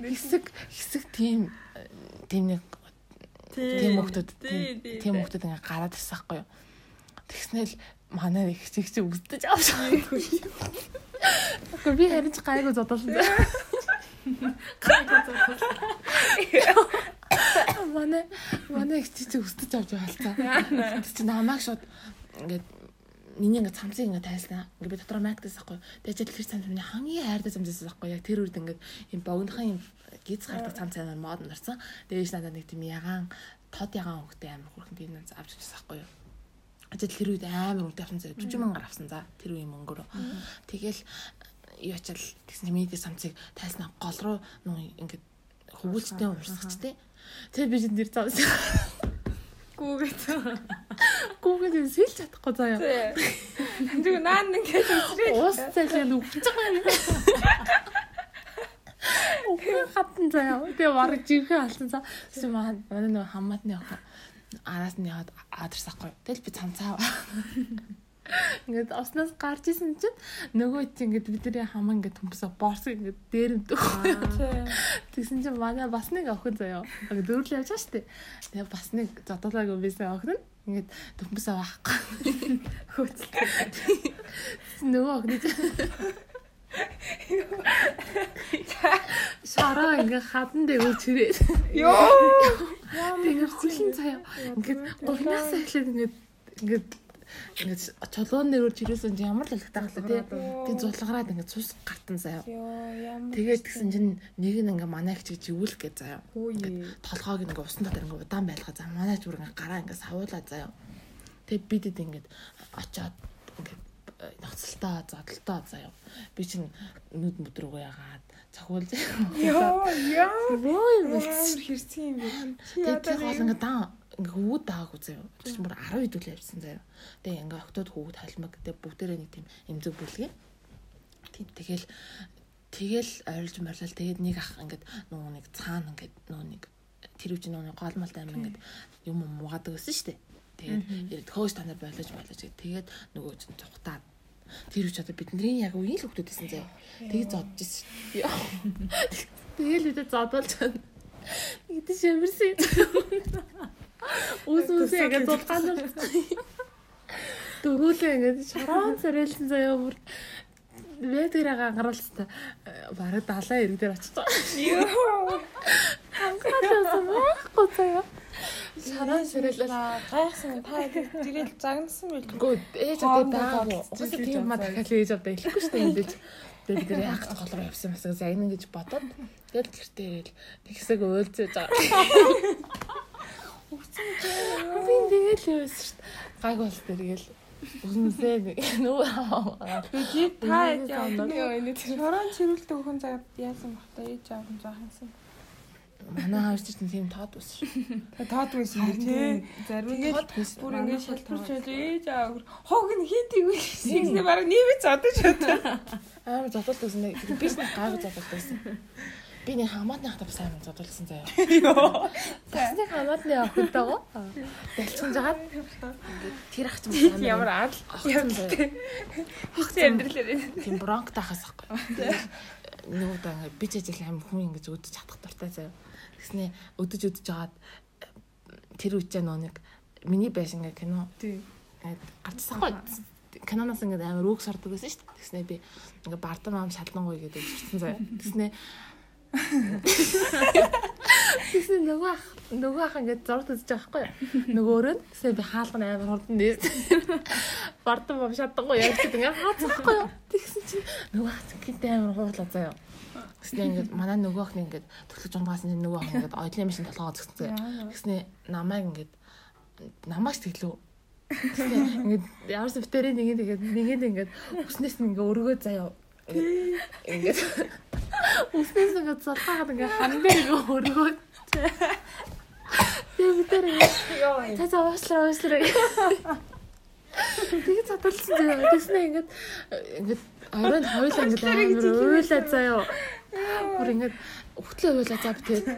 Хэсэг хэсэг тийм тийм нэг тийм хүмүүс тийм хүмүүс ингээд гараад ирсэн байхгүй юу. Тэгснээл манай их чиг чи үздэж авч. Гэхдээ би харин ч гайгүй зодолсон. Гайгүй зодолсон. Манай манай их чиг үздэж авч байгаа л та. Чи намайг шууд ингээд миний ингээд цамцыг ингээд тайлснаа. Ингээд би дотроо майктаас ахгүй. Тэгээд тэр цамц миний хамгийн хайртай цамцаас ахгүй. Яг тэр үед ингээд юм богинохан юм гиз гардаг цамц амар мод нарсан. Тэгээд надад нэг тийм ягаан тод ягаан хөхтэй амар хөрхөн тийм нэг авч ирсэн ахгүй юу. Ажил тэр үед амар үнэтэй авсан заа 40 мянгаар авсан за тэр үеийн мөнгөөр. Тэгэл юу ачаал тэгсэн миний цамцыг тайлснаа гол руу нуу ингээд хөвгөлчтэй урсгачтэй. Тэр би тэр цамц Гүүгээд. Гүүгээд сэлж чадахгүй заяа. Тэг наан ингээд үсрээ. Уус цайлаа өвч байгаа. Өвгөн хатан заяа. Тэгээ бараг жинхэнэ алсан цаа. Маань манай нэг хамаатны охин араас нь яваад адресахгүй. Тэгэл би цамцаа. Ингээд оснаас гарч исэн чинь нөгөө чи ингээд бидний хамаа ингээд төмсө борс ингээд дээрэмдэх. Тэгсэн чинь манай бас нэг охин заяа. Ингээд дөрвөл явж байгаа дээ. Тэгээ бас нэг зодолоогүй байсан охин нь ингээд төмсө байхгүй. Хөөцөл. Нөгөө охин Шараа ингээ хадан дээр чирээ. Йоо. Тэгээ хүлэн цаа. Ингээд говнаас эхлээд ингээд ингээд ингээд чулуун нэрээр чирээсэн чинь ямар л алхтаа хала тий. Тэгээ зулгараад ингээд цус гартан заяа. Тэгээд тэгсэн чинь нэг нь ингээ манай хчиг живүүлэх гэж заяа. Хөөе. Толгойг ингээ усан дотор ингээ удаан байлгаа за манай ч бүр ингээ гараа ингээ савуулаа заяа. Тэгээд бидэд ингээд очоод ингээд ноцолтоо зодолтоо заяа. Би чинь нүд мөдрөгөө ягаад цохиул Йоо яа. Боо Ямар хэрцгий юм бэ? Тэгээд гол ингээ дан ингээ хөвгүүд даагүй заяа. Тэгсэн бүр 10 хэдүүлээ явсан заяа. Тэгээ ингээ октод хөвгүүд халмаг тэгээ бүгдээрээ нэг тийм эмзэг бүлгээ. Тийм тэгэл тэгэл ойрлж морлол тэгээд нэг ах ингээд нөгөө нэг цаана ингээд нөгөө нэг тэр үчи нөгөө гол малтай амир ингээд юм муугадаг гэсэн дээ. Тэгээд хөөс та нар болож болож тэгээд нөгөө чинь цухтаад тэр үчи одоо бидний яг үеийн л хүмүүс байсан заяа. Тэгээд зодж ирсэн. Тэгэл үдэ зодолж байна. Идэв шимэрсэн. Үс үсээ ингээд зулгаан [laughs] дөрүүлээ ингээд шороон царайлсан заяа бүр Ветэрэг ангаруулсан. Бараг 70 ирэг дээр очиж байгаа. Йоо. Ангаалсан байхгүй заяа. Шороон царайлал Гайхсан та тэгэл загнасан байл. Гүү ээж одоо даагүй. Угаасаа тийм ма дахиад ээж одоо хэлэхгүй шүү дээ мэдээж. Тэгээд бид нэр яг голроо явсан масаг загнана гэж бодоод тэгэл гэртээ ирэл тэгсэг уйлзэж байгаа. [laughs] Би тэгэл явсан шүү дээ. Гайг бол тэргээл Үнсээ нөө Би та яа энэ чорон чирүүлдэг хүн заа яасан бах та ээж аав нь заахансан. манай хааж чинь тийм тод ус шүү. Тэгээ тоодгүй юм тий. Зарим Тэгээд Тод биш. бүр ингэ байл ээж аав хог нь тийм гэсэн баг нэмээ зодож бодоо. Амар зодолт гэсэн би ч нэг гайгүй зодолт байсан. Би нэг хамаатны хата бас амар зодолсон заяа. Йоо. Нэг хамаатны охид байгаа. Дэлчэн жагаад тэр ах чинь Ямар ал охин заяа. хогц амьдралээ. Тийм бронк тахаас ахгүй. Нөгөө ингээ би ч ажил аим хүн ингэж өдөж чадах дуртай заяа. Тэгснэ өдөж өдөж жагаад тэр үчээ нөө нэг миний байшин ингээ кино тий. ингээд гарчсан хгүй. Кананаас ингээд амар үг сордог байсан шүү дээ. Тэгснэ би ингээ бардам аам шалангуй гэдэг ирсэн заяа. Тэгснэ Тэгсэн нөгөө ах нөгөө ах ингээд зурд үзэж байгаа байхгүй юу? Нөгөөрөө нь тэгсэн би хаалган амар хурдан нээс. Бардам бом шатахгүй яг гэдэг ингээд хаацахгүй юу? Тэгсэн чинь нөгөө ах гинтэй амар хуурлаа заяа. Тэгснэ ингээд манай нөгөө ах ингээд төглөж унгаас нь нөгөө ах ингээд ойлын машин толгоо згцсэн. Тэгснэ намайг ингээд намайг тэглүү Ингээд ямар ч битэрийн нэг тэгээд нэгэнд ингээд өснээс нь ингээд өргөө заяа. Ингээд өснээс нь ингээд залхаад ингээд хан дээр ингээд өргөө. Тэгээд битэр Йоо. Та за ууслаа ууслаа. Тэгээд задалсан заяа. Тэснэ ингээд ингээд оройн хоёлаа ингээд амар уйлаа заяа. Бүр ингээд өгтлөө уйлаа зав тэгээд.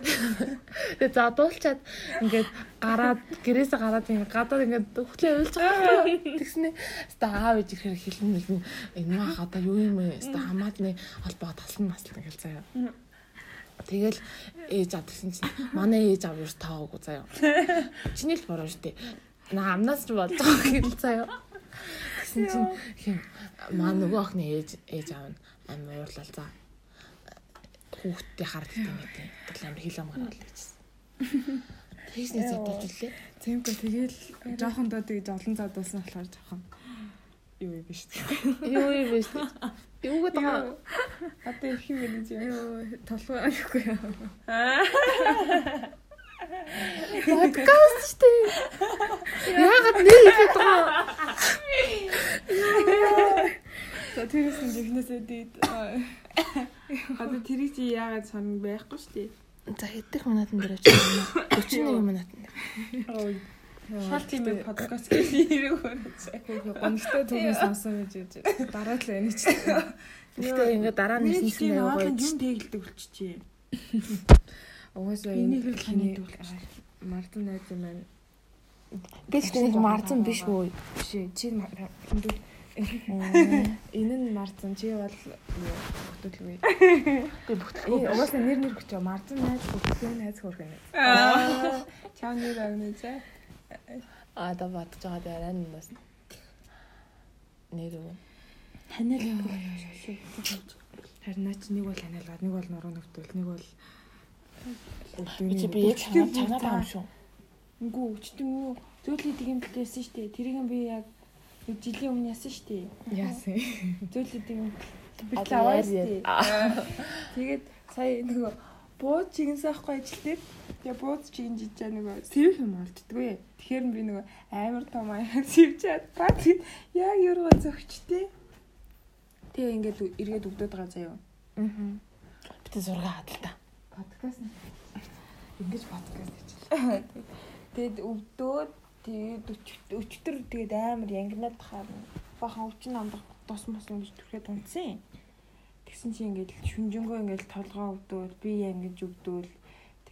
Тэгээд задуулчаад ингээд гараад гэрээсээ гараад ингээд гадаад ингээд өгтлөө уйлж байгаа. Тэснэ ста аав ээж ирэхээр хэлэн мэлэн энэ маа одоо юу юм бэ? Ста хамаатны холбоо таслан маслан гэл заяа. Тэгэл ээж ав гэсэн чинь манай ээж ав юу таагүй заяа. Чиний л буруу штэ. На амнаас ч болж байгаа гэл заяа. Гэсэн чинь хин маа нөгөө охины ээж ээж аав нь амар уурлал за. Хүүхдээ хард тийм. Тэгэл амар хил амгаар бол гэжсэн. Тэгснэ задуулж үлээ. Тэмгүй тэгэл жоохон доо тэгж олон задуулсан болохоор жоохон юу юм биш. Юу юм бэ? Юу гэдэг юм? Одоо их юм гэж. Юу толгой аюугүй. [laughs] Подкаст штэ. Яагаад нэр хэлээд байгаа? За тэрээс нь жихнээсээ дээд Одоо тэрийг чи яагаад сонг байхгүй шүү дээ. За хэдих минутын дээр очиж байна. 41 минутын дээр. Шал тийм подкаст гэж хэрэг хөрөцөө. гонхтой түүний сонсон гэж яаж дараа л байна ч. Гэхдээ ингээд дараа нь хийсэн аахан гоё. юм тэгэлдэг болчихжээ. Угаасаа энэ ханиад Мартин найз юм байна. Гэхдээ нэг марзан биш үү? Биш. Чи хиндүү энэ нь Мартин чи бол хөтөлгүй. Би бүтгэхгүй. Ээ угаасаа нэр нэр хүчээ Мартин найз хөтөлгүй найз хөрхөн. Аа. Чамны рагнаа за. А да батж байгаа дараа нь бас нэр үү. Ханиад Харин наа чи нэг бол ханиалгаад нэг бол нуруу нөвтөл нэг бол Би чи би яг чанаа байгаа юм шүү. Үгүй өчтөн юу зөөлөд юм бэлээсэн шүү дээ. Тэрийг би яг жилийн өмнө яасан шүү дээ. яасан. Зөөлөд юм бэлээ Одоо аваа яар шүү дээ. Тэгээд сая нөгөө бууз чигнэсэн ахгүй ажил дээр тэгээ бууз чигнэж ичээ нөгөө сэвх юм олддгүй. Тэгэхээр би нөгөө амар том [laughs] сэвчээд ба тэгээд яг юургаа зөгчтэй. Тэгээ ингээд эргээд өгдөд байгаа заяа. Аа. Би тэ зураг хадалта. Подкаст ингэж подкаст хийж. Тэгээд өвдөөд тэгээд өч- өчтөр тэгээд амар янгнаад тахаар бахан өвчин амдах тос мос ингэж түрхээд унтсан. Тэгсэн чи ингээд шүнжэнгөө ингээд толгоо өвдөөл би янгиж өвдөөл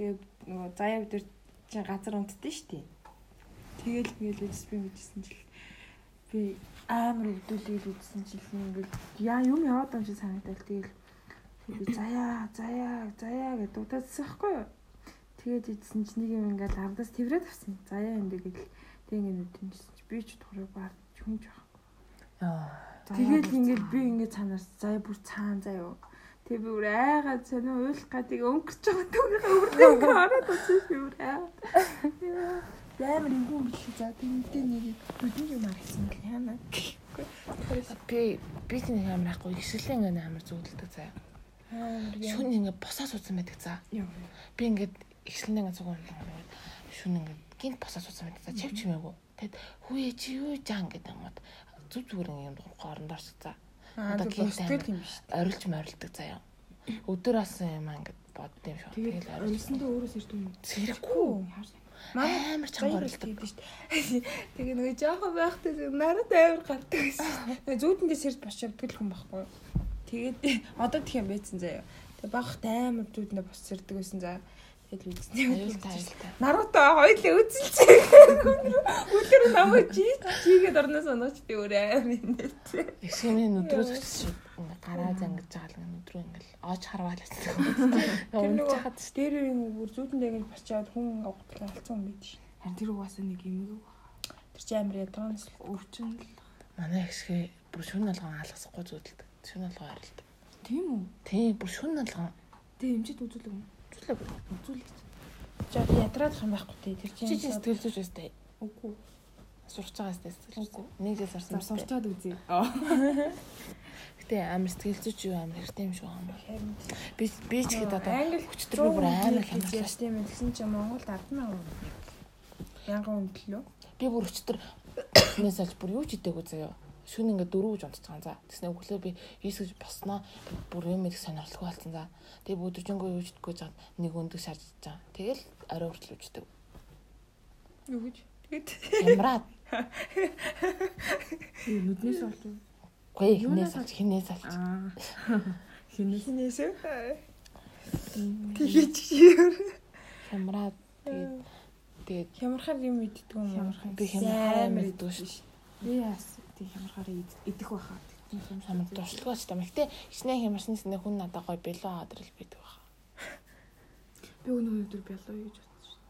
тэгээд нөгөө заяа дээр чи газар унтдээ штий. Тэгэл ингээл үс би мэдсэн чил би амар өвдөлийг үзсэн чил ингээд яа юм яваад юм шиг санагдал тэгэл би заяа заяа заяа гэдэг байхгүй юу? Тэгээд идсэн чи нэг юм ингээд ардаас тэврээд авсан. Заяа энэ гэл тэг ингээд нүдэнсэн чи би ч тухраг баар хүнж байх. Яа. Тэгээд ингээд би ингээд цаанаас заяа бүр цаан заяа. Тэгээ би бүр айгаад сонио уйлах гадыг өнгөрч байгаа түүнийхээ өвөрдөө ингээд хараад үзсэн би бүр айгаад. Ямар юм биш за тэнтэй нэг бүдэн юм аргасан гэх яана. Би би тийм амар ахгүй ихсэлийн ингээд амар зүудэлдэг заяа. Шүн ингээд босаа суудсан байдаг за. Би ингээд ихсэлнээ ингээд цугуун шүн ингээд гинт босаа суудсан байдаг. Чав чимээгүй. Тэгэд хүүе чи юу жаан гэдэг юм уу? Зүг ингээд юм дурахгүй шиг за. Аа Одоо тэг гинт. Орилж морилдог заяа. Өдөр асан юм аа ингээд бодд юм шүү. Тэгээд орилж. орилсондоо өөрөөс ирдэг юм. Зэрэггүй. Манай Амар чанга орилдог. гэдэг шүү дээ. [laughs] Тэгээ нөгөө жоохон байхтай надад амар гардаг байсан. [laughs] Тэгээ зүүдэндээ сэрд босч явдаг хүн байхгүй юу. Тэгээд [laughs] одоо тэх юм байцсан заяа. Тэгээ багхтай амар зүүдэндээ босч сэрдэг байсан заа. Тэгээд үзсэн. Аюултай аюултай. Наруто хоёлаа үзэлцээ. Өдөр намайг чи чигээд орноос онооч би өөр амар юм нэ. Эсгийн нүдрөөс шүү. Ингээ гараа зангиж байгаа л нүдрөө ингээл оож харвал гэсэн. Тэр Унж нөгөө хаад дээрээ бүр зүүдэндээ ингэж босч яваад хүн авахтал алцсан юм шин. Харин тэр угаасаа нэг юм. Тэр чи амар ядраанаас Өвчин л. манай ихсгээ бүр шүн алган алгасахгүй зүудэлдэг. Шүн алган арилдаг. Тийм үү? Тий, бүр шүн алган Тэ эмчит үзүүлэг юм. Зүлээ бүр. Үзүүлэг. жоо ядраадах юм байхгүй тий. Тэр Чи чи сэтгэл зүйч өстэй. үгүй. Сурч байгаа өстэй сэтгэл зүйч. Нэг жил сурсан. сурчаад үзье. Гэтэ амар сэтгэл зүйч юу амар хэрэгтэй юм юм. Харин Би би ч гээд одоо англи хүчтэй бүр амар хямдсан. ээ. Тэгсэн чинь Монголд 100000 янган үнэллөө. Би бүр өчтөр Эхнээс [coughs] олж бүр юу ч идээгүү заяа. Шүн ингээд дөрөв гэж байгаа. За тэгснэ өглөө би 9 гэж босноо. Бүр юм их сонирхолтой болсон. За тэгээ өдөржингөө юу ч идэхгүй жаад нэг өндөг шарж байгаа. Тэгэл орой хүртэл үждэг. Юу гэж? Тэгээд Ямраад. нүднээс олж? Гүй эхнээс олж хинээс олж. Аа. Хинээс хинээс? Тэгээд чигээр Ямраад. Тэгээд тэгээд хямрахаар юм иддэг юм уу? Би хямрахаар мэддэг шүү. би яас тийм хямрахаар идэх байхаа. Хамаг туршлагаач та. Гэхдээ хичнээн хямарсны сэнэ хүн надад гоё бэлөө адрал бидэг байна. [laughs] Би өнөө өдөр бялуу гэж бодсон шүү.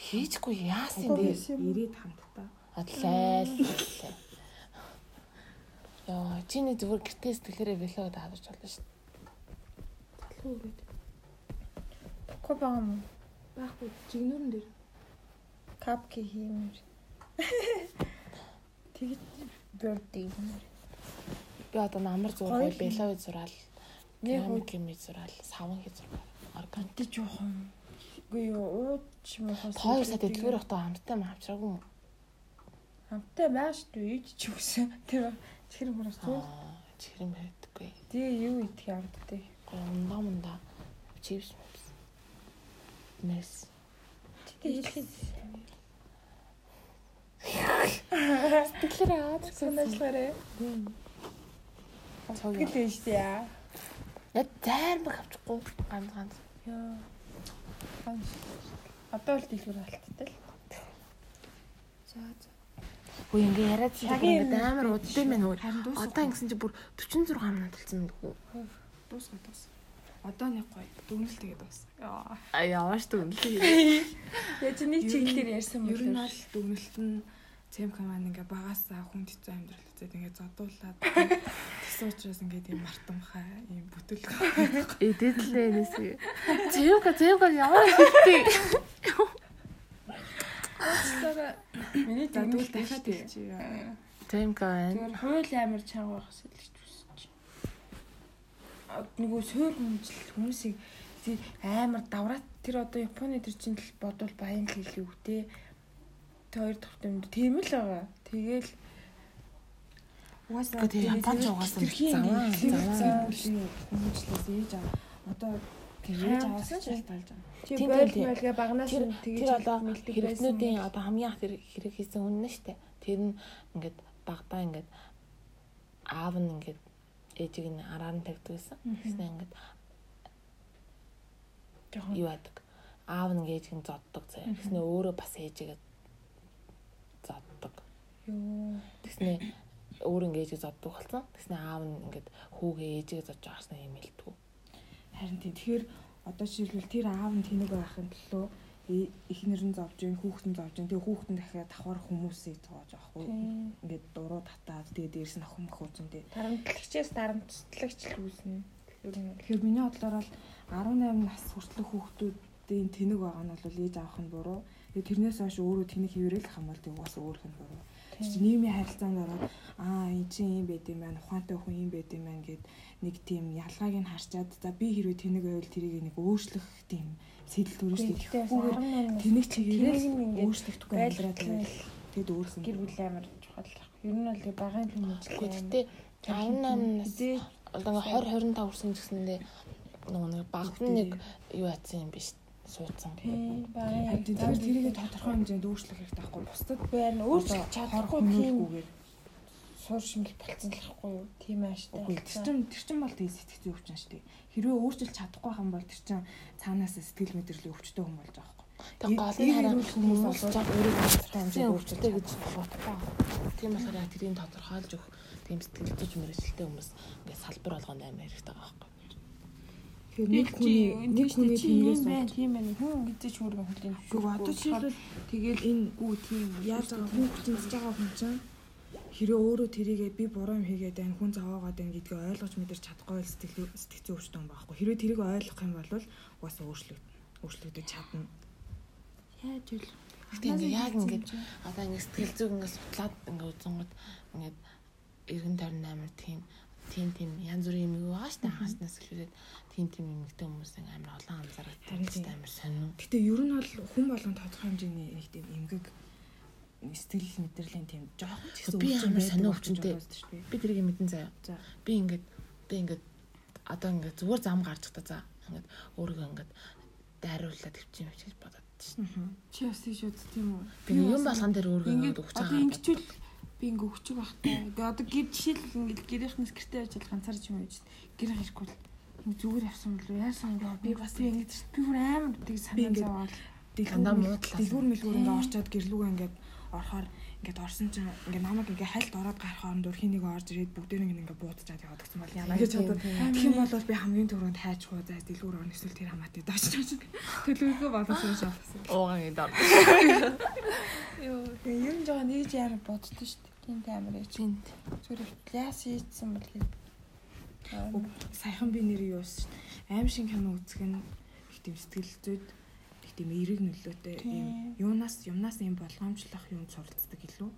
Хийчгүй яасан Үгүй бэ? Ирээд хамтдаа. Адлайл. Яа, чиний зүгээр гэртээ сэтгэлээрээ бэлөө даадаж болно шүү. Залуу гэдэг. Ко байгаа юм. Байхгүй жигнүүрэн дээр. Капки хиймэр. [laughs] Тэгээд юм. Би одоо намар Гоё зураг л. бэлөө зураал. Нэг юм зураал, саван хий зураал. Органик. Тэ жоохон. Үгүй юу, ууч юм уу? Хоёр сая дэлгүүр явахдаа хамттай ма авчраагүй юм. Хамтаа байгаа шүү дээ. Ийж ч үгсэн. Тэр чихэр мөрөс түү. Чихрэн байдаггүй. Тэгээ юу идэх явддаг. Гомдоо мунда. Чипс. Мэс. Тэгээ хэлхий. Сэтгэлээрээ аад Санаачлаарэ. Гэлээ шүү дээ. Яг зайрмаг авчихгүй ганц ганц. Яа. Ганц. Одоо л дэлгүүр алттай л. За за. Хөө ингээ яриад ингээд амар юм мэн үү. Харин дуусах. Одоо ингэсэн чи бүр 46 минут болсон юм дгүй. дуусах дуус. Одоо нэг гоё дүгнэлт тэгээд дуус. Яа. А явааш дүнлээ. [laughs] Яа чи нэг чиглэлээр ярьсан Ер нь мөн. аль дүгнэлт нь цемка маань ингээ багасаа хүн хэцүү амьдрал үзээд ингээ зодуулаад [laughs] тэгсэн учраас ингээ тийм мартамхай юм бүтэлгээ. Эдэдлээ нэсээ. Зэвга зэвга ямар хэлтэй. Миний За тэгвэл дүгнэлт дахиад хэлчихье. Тэмка байна. Тэгэхээр хууль амар чанга хүсэж байна. Нөгөө суур хүмжил хүмүүсийг амар давраад тэр одоо Японы тэр чинь л бодвол баян л хэлээ үү те. Тэ хоёр дахь юм тийм л байгаа. Тэгэл Угаасаа Гэхдээ Японч угаасаа заваа заваа. хүмүүжлээс ээж аа одоо тэгээж аваад шалтгаалж байгаа. Тийм, тийм. байлгаа багнаас Тэр нь тэгэж тэр одоо хэрэгтнүүдийн одоо хамгийн тэр хэрэг хийсэн хүн нь штэ. Тэр нь ингээд багтаа ингээд аав нь ингээд ээжийг нь араар нь тавьдаг гэсэн. Тэгснэ ингээд жоохон юу яадаг. Аав нь ээжийг нь зоддог заяа. Тэгснэ өөрөө бас ээжигээ зоддог. ёо. Тэгснэ өөр ингээд ээжийг зоддог болсон. Тэгснэ аав нь ингээд хүүгээ ээжигээ зодж байгаас нь юм хэлдэг. Харин тийм тэгэхээр одоо жишээлбэл тэр аав нь тэнэг байхын төлөө эхнэр нь зовж гин хүүхэд нь зовж гин. Тэгээ хүүхэд нь дахиад давхар хүмүүсийг зоож авахгүй Тийм. ингээд дуруу татаад тэгээ дээрс нь охин мохооцсон тэгээ Тарамтлагчээс тарамтлагч л үүснэ. Тэгэхээр миний бодлоор бол 18 нас хүртэлх хүүхдүүдийн тэнэг байгаа нь бол ээж авах нь буруу. Тэгээ тэрнээс хойш өөрөө тэнэг хэврээл ах юм бол тэгээ бас өөрөх нь буруу. Чи нийгмийн харилцаанд ороод аа энэ чинь юм байд юм байна ухаантай хүн юм байд юм байна гэд нэг тийм ялгааг нь харчаад за би хэрвээ тэнэг байвал тэрийг нэг өөрчлөх тийм сэтэл 18 нас тэнэг чигээрээ өөрчлөгдөхгүй амьдраад байвал тэгэд өөрөх нь гэр бүл амар чухал. Ер нь бол багын хүмүүжлээ. Гэхдээ 18 нас одоо ингээ 20 25 хүрсэн гэсэндээ нөгөө нэг багт нэг юу яатсан юм биш суудсан. багын тэрийг тодорхой хэмжээнд өөрчлөх хэрэгтэй байхгүй бусдад байна. Өөрчлөж чадахгүй тийм суур шимэл болцсон л байхгүй юу? Тийм ааштай. үгүй тэр чин тэр чин бол тэгээ сэтгцэн өвчин шүү дээ хэрвээ өөрчлөлт чадахгүй хам бол тэр чин цаанаас сэтгэл мэдрэлийн өвчтөй хүн болж байгаа Тэг гол нь хараа хүмүүс хүмүүс бол бол өөрөө өөрийнхөө хэмжээнд өвчтэй гэж боддог. Тийм болохоор тэрийг тодорхойлж өгөх тийм сэтгэл зүйч мэрэгчлээ хүмүүс ингээд салбар болгоно амар хэрэгтэй байгаа байхгүй. тэгэхээр нэг хүний нэг хүний тэнгээс байна. Тийм байна. Хүн гэдэг ч өөргөн хөлийн. Гүг одоо жишээлбэл тэгэл энэ гүү тийм яаж байгаа хүн хүчинж байгаа хүн чинь хэрэв өөрөө тэрийгээ би буруу юм хийгээд байна хүн зовоогоод байна гэдгийг ойлгож мэдэрч чадахгүй бол сэтгэл сэтгцэн өвчтөн байхгүй хэрэв тэрийг ойлгох юм бол угаасаа өөрчлөгдөн өөрчлөгдөж чадна Яаж ил. Гэтэ ингээд яг ингээд одоо ингээд сэтгэл зүйг ингээд судлаад ингээд үзэнгууд ингээд 90 28 тийм тийм тийм янз бүрийн юм юу байгаа шүү дээ. Хааснаас эхлээд тийм тийм юмэгтэй хүмүүс ингээд амар олон тийм амар сонин. Гэтэ ер нь бол хүн болгон тодорхой хэмжээний нэг тийм эмгэг сэтгэл мэдрэлийн тийм жоохон ч Би өвчин ямар сонио дээ. би тэрийг мэдэн заяа. За. Би ингээд би ингээд одоо ингээд зүгээр зам гарч та за ингээд өөрийгөө ингээд дайруулаад төвчим гэж бодоод шин. Чи бас тийш үз тийм үү? Би юм болгон дээр өөрийгөө Ингээд өгч одоо байгаа. ингэчүүл би ингээ өгчих байхтай. Тэгээ одоо гэр жишээл ингээ гэрийнхнээс гэртээ явж ганцаарч юм гэж гэр хэрэггүй л ингээ зүгээр явсан бол яасан ингээ би бас ингээ би бүр амар Би санаа зовоод дэлгүүр муудлаа. дэлгүүр мэлгүүр ингээ орчоод гэрлүүгээ ингээд орохоор ингээд орсон чинь ингээ намайг ингээ хальт ороод гарах хооронд хин нэг орж ирээд бүгдээ нэг ингээ буудчихад яваад гэсэн бол яна гэж бодоод тэгэх юм бол би хамгийн түрүүнд хайж хуу за дэлгүүр орно эсвэл тэр хамаатай дооч дооч төлөвлөгөө боловсон шалгасан. уугаан идэр. ёо юм жоо нэгж яар боддоо шүү дээ. Тийм амар яж. Тинт. Зүгээр яас хийцсэн бол. Саяхан би нэр юу байсан шүү дээ. Аим шин кино үзэх нь их тийм сэтгэл зүйд тийм эерэг нөлөөтэй юм юунаас юмнаас юм болгоомжлох юм суралцдаг илүү.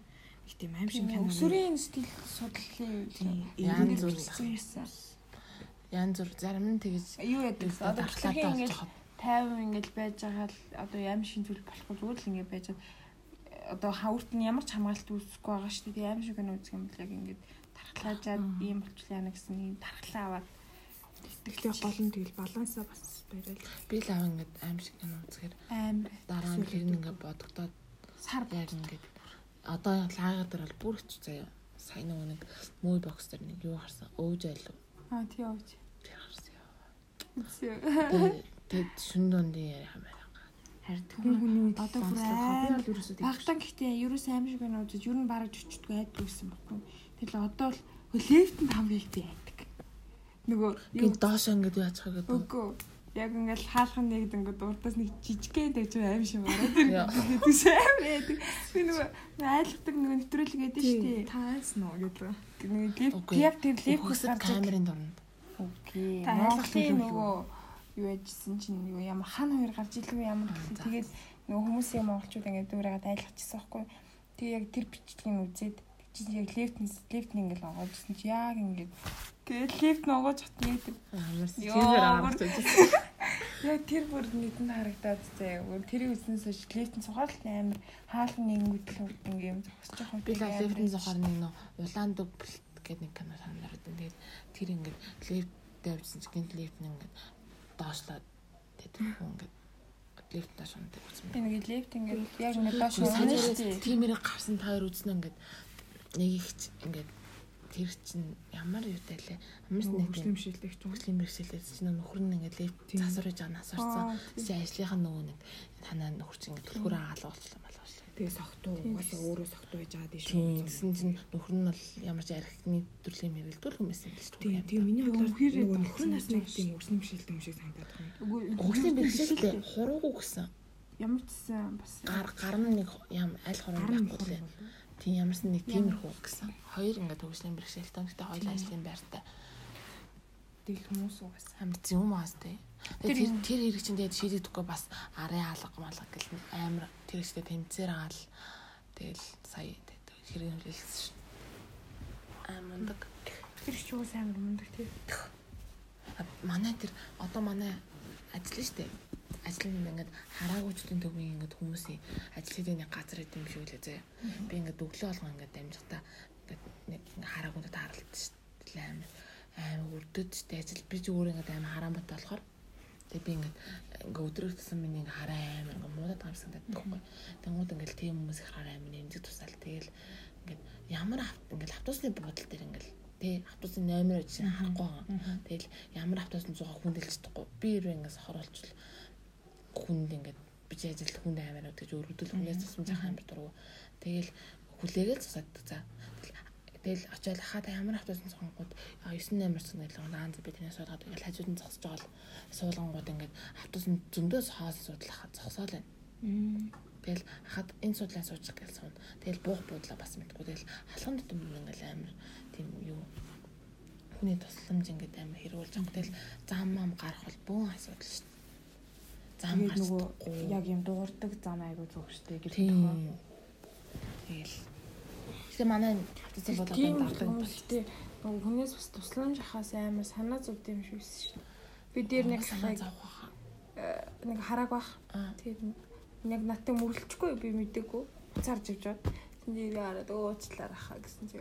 Их тийм аим шин кино. Өсвөрийн сэтгэл судлалын янз бүр юмсан. Янз бүр зарим нь тэгэж Юу яадаг? Одоо бичлэгийн болж ингээд байгаа. 50 ингээд байж байгаа л одоо ямар шин зүйл болохгүй зүгээр л ингээд байж байгаа. Одоо хаврт нь ямар ч хамгаалалт үүсэхгүй байгаа шүү дээ. Ямар шиг гэнэ үзэх юм бол яг ингээд тархлаажаад ийм болчихлоо яана гэсэн ийм тархлаа аваад Тэгтээ гол нь тэгэл балансаа бас бариад. би л аав ингээд аим шиг юм үзэхээр амар дараа нь тэр ингээд бодогдоод сар яг ингээд одоо лагер дээр бол бүр ч заяа. Сайн нөгөө нэг мой бокс дээр нэг юу харсан. Өвж байлуу. аа тий өөч. Тэр харсан яа. Тэгээд шүн дондын яриа хамаа. Харин хүн хүний үед Одоо бүр би бол амар ерөөсөө. Багтаа гэхдээ ерөөс аим шиг гэнэ үзэж ер нь бараг чөчтгүй айдаг гэсэн баггүй. Тэгэл одоо л лефтэнд хамгийн их би айдаг. Нөгөө юу Тэгээд доош ингээд яаж байгаа гэдэг. Үгүй. Яг ингээл хаалхан нэгд ингээд урдаас нэг жижигхэн дэж аим шиг ороод. [laughs] Тэгс аим яадаг. Би нөгөө айлгадаг нөгөө нэвтрүүлэг гэдэг шүү дээ. Таас нөө гэдэг. Нэг лифт Үгүй. яг тэр лифт Үхсэд камерын дорнд. Окей. Та айлгах нөгөө юу яжсэн чинь нөгөө ямар хан хоёр гарч ирлгүй ямар гэсэн. Тэгээд нөгөө хүмүүсийн монголчууд ингээд дүүрээд айлгахчихсан байхгүй. Тэгээ яг тэр бичлэгийг үзээд чинь яг лифтнес лифт нэг ингээд онгоожсэн чи яг ингээд тэгээд лифт ногоож. Амарс Йоо, тиймэр авах гэж. Яг тэр бүр нэтэнд харагдаад заяа. Өөр тэрийг үзнээс хойш лифтэн сухаар л амар хаалхан нэгэн ингээд юм зогсож байгаа юм. Би л лефтэн зохоор нэг нөө улаан дүг гэдэг нэг кино санаад байна. Тэгээд тэр ингээд лефт тавьсан чи гинт лефт нь ингээд доошлоод тэгээд хүн ингээд лефт доош үзсэн. би нэг лифт ингээд яг нэг доош унаа шүү дээ. Тиймэрэг гарсан та хоёр үзнэ ингээд нэг ихч ингээд тэр чинь ямар юутай лээ. Ч нэг юм. хөгжлийн бэрхшээлээс чинь нөхөр нь ингээд Тийм. засвар гэж байгаа насарсан. Аа, Чи ажлынхаа нөгөө нэг танаа нөхөр чинь ингээд төлхөр аагаал болчихлоо малгаачлаа. Тэгээ согтуу угаасаа өөрөө согтуу байж байгаа дээ шүү. Гэсэн чинь нөхөр нь бол ямар ч архины төрлийн мэрэгдүүл хүмүүс юм биш Тийм үү? тийм миний бодлоор Үнэхээр нөгөө юм нөхөр насны байна. тийм өрсөлдөм шилдэг юм шиг санагдаад байна. Хөгжлийн бэрхшээлтэй хуруугүй гэсэн. ямар ч гэсэн бас Гар гар нь нэг ям аль хорон нь байхгүй лээ. Тийм ямарс нэг тиймэрхүү гэсэн. Хоёр ингээд хөгжлийн бэрхшээлтэй гэхдээ хоёул ажлын байртай. Тэгэл хүмүүс угаасаа. Амар зөв маас тэ. Тэр Тэр тэр хэрэг чинь тэгээд шийдэгдэхгүй бас арын алга малга гэл амар тэр ихтэй тэмцээр агаал. Тэгэл сая тэгээд хэрэг нөлөөлсөн шин. Аа мундаг. тэр ч юу амар мундаг тий. А, Манай тэр одоо манай ажил штэ. Ажил нь ингээд хараагуучдын төвийн ингээд хүмүүсийн ажил хийдэг нэг газар гэдэг юм шиг үлээ заяа. Би ингээд өглөө болгоо ингээд дамжихтаа ингээд нэг штэ. Тэгэл амар амар өрдөд штэ ажил би өөр ингээд амар хараамт болохоор Тэгээ би ингээд ингээ өдрөөр тусан миний ингээ хараа амар ингээ муудаад байгаа юм санагдаад байхгүй. Тэнгууд ингээл тийм хүмүүс их хараа амар нэмдэг тусаал. Тэгэл ингээд ямар авт ингээл автобусны буудал дээр ингээл тий автобусны номер гэж харахгүй байгаа. Тэгэл ямар автобусны зугаа хүн дэлж чадахгүй. Би ирвэ ингээс хороолчвол хүнд ингээд би ч ажил хүнд амар өгдөж өргөдөл хүнээс тусмж байгаа амар дургу. Тэгэл хүлээгээл засааддаг за. Тэгэл очиад хаа та ямар автобусны сонгоод 9 номер гэж наан би тэрнээс суулгаад тэгэл хажууд нь зогсож байгаа л суулгангууд ингээд автобусны зөндөөс хоол судлах зогсоол байна. Тэгэл хаад энэ судлаа суучих гэж суун. Тэгэл буух буудлаа бас мэдгүй. Тэгэл халхан дотор мөр ингээл амар тийм юу хүний тусламж ингээд амар хэрүүлж байгаа. Тэгэл зам мам гарах бол бөөн асуудал шүү. Зам нөгөө яг юм дуурдаг зам айгу зүгштэй тийм. юм. Тэгэл. Тэгээ манай хавцсан бол Тийм одоо дардаг бол хүмүүстэй нөгөө хүнээс бас тусламж ахаас амар санаа зовд юм шиг шүү. Би дээр нэг санаа зовх. нэг харааг бах. Тэгээд яг наттай мөрлөхгүй би мэдээгүй. буцаарж ивж бод. Тэнийг хараад уучлаар ахаа гэсэн чи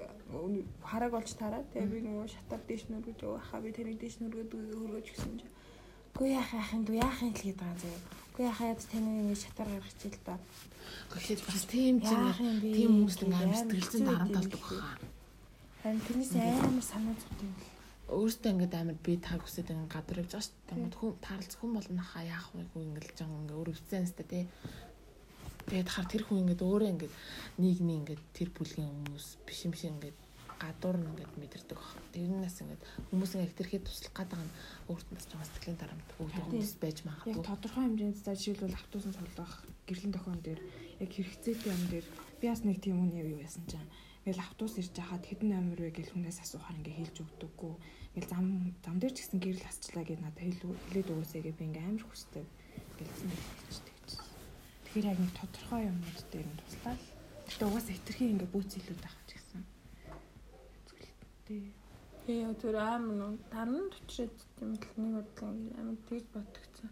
харааг олж тараад тэгээ би нөгөө шатаар дээш нүргэж өө ахаа би тэрийг дээш нүргээд хөргөж гисэн чи. Үгүй яах яахын дүү яахын л гээд байгаа юм заяа. Үгүй яхаа яд таны ингэ шатаар гаргах чил та. Гэхдээ бас тийм чинь тийм хүмүүст амар сэтгэлзэн дарамт болдог баха. Харин тэрнээс амар санаа зовдөг юм. Өөртөө ингээд амар би таг хүсэж ингээд гадар явж байгаа шүү дээ. Хүн таарлц хүн болно хаа яах вэ хүү ингээд жоо ингээд өөр өвцөнстэй тий. Тэгээд хар тэр хүн ингээд өөрөө ингээд нийгмийн ингээд тэр бүлгийн хүмүүс биш юм шиг ингээд гадуур нь ингээд мэдэрдэг баг. Тэрнээс ингээд хүмүүс ингээд тэрхэд туслах байгаа нь өөрт нь бас жоохон сэтгэлийн дарамт өгдөг хүмүүс байж магадгүй. Яг тодорхой хэмжээнд за жишээлбэл автобусын цуглах гэрлийн тохион дээр яг хэрэгцээтэй юм дээр би бас нэг тийм үний юу яасан чинь Ингээл автобус ирж хахад хэдэн номер вэ гэж хүнээс асуухаар ингээ хэлж өгдөггүй. Ингээл зам зам дээр ч гэсэн гэрэл хасчлаа гэж надад хэлээд өгөөсэй гэ би ингээ амар хүсдэг. Ингээл хэлчихдэг гэсэн. Тэгэхээр яг нэг тодорхой юмнууд дээр нь туслаад. Гэтэ угаасаа хитрхи ингээ бүүц илүүд гэсэн. Тий. Яа тэр амар нуу таран төчрээд тийм л нэг бодлоо амар тэгж бодгцсан.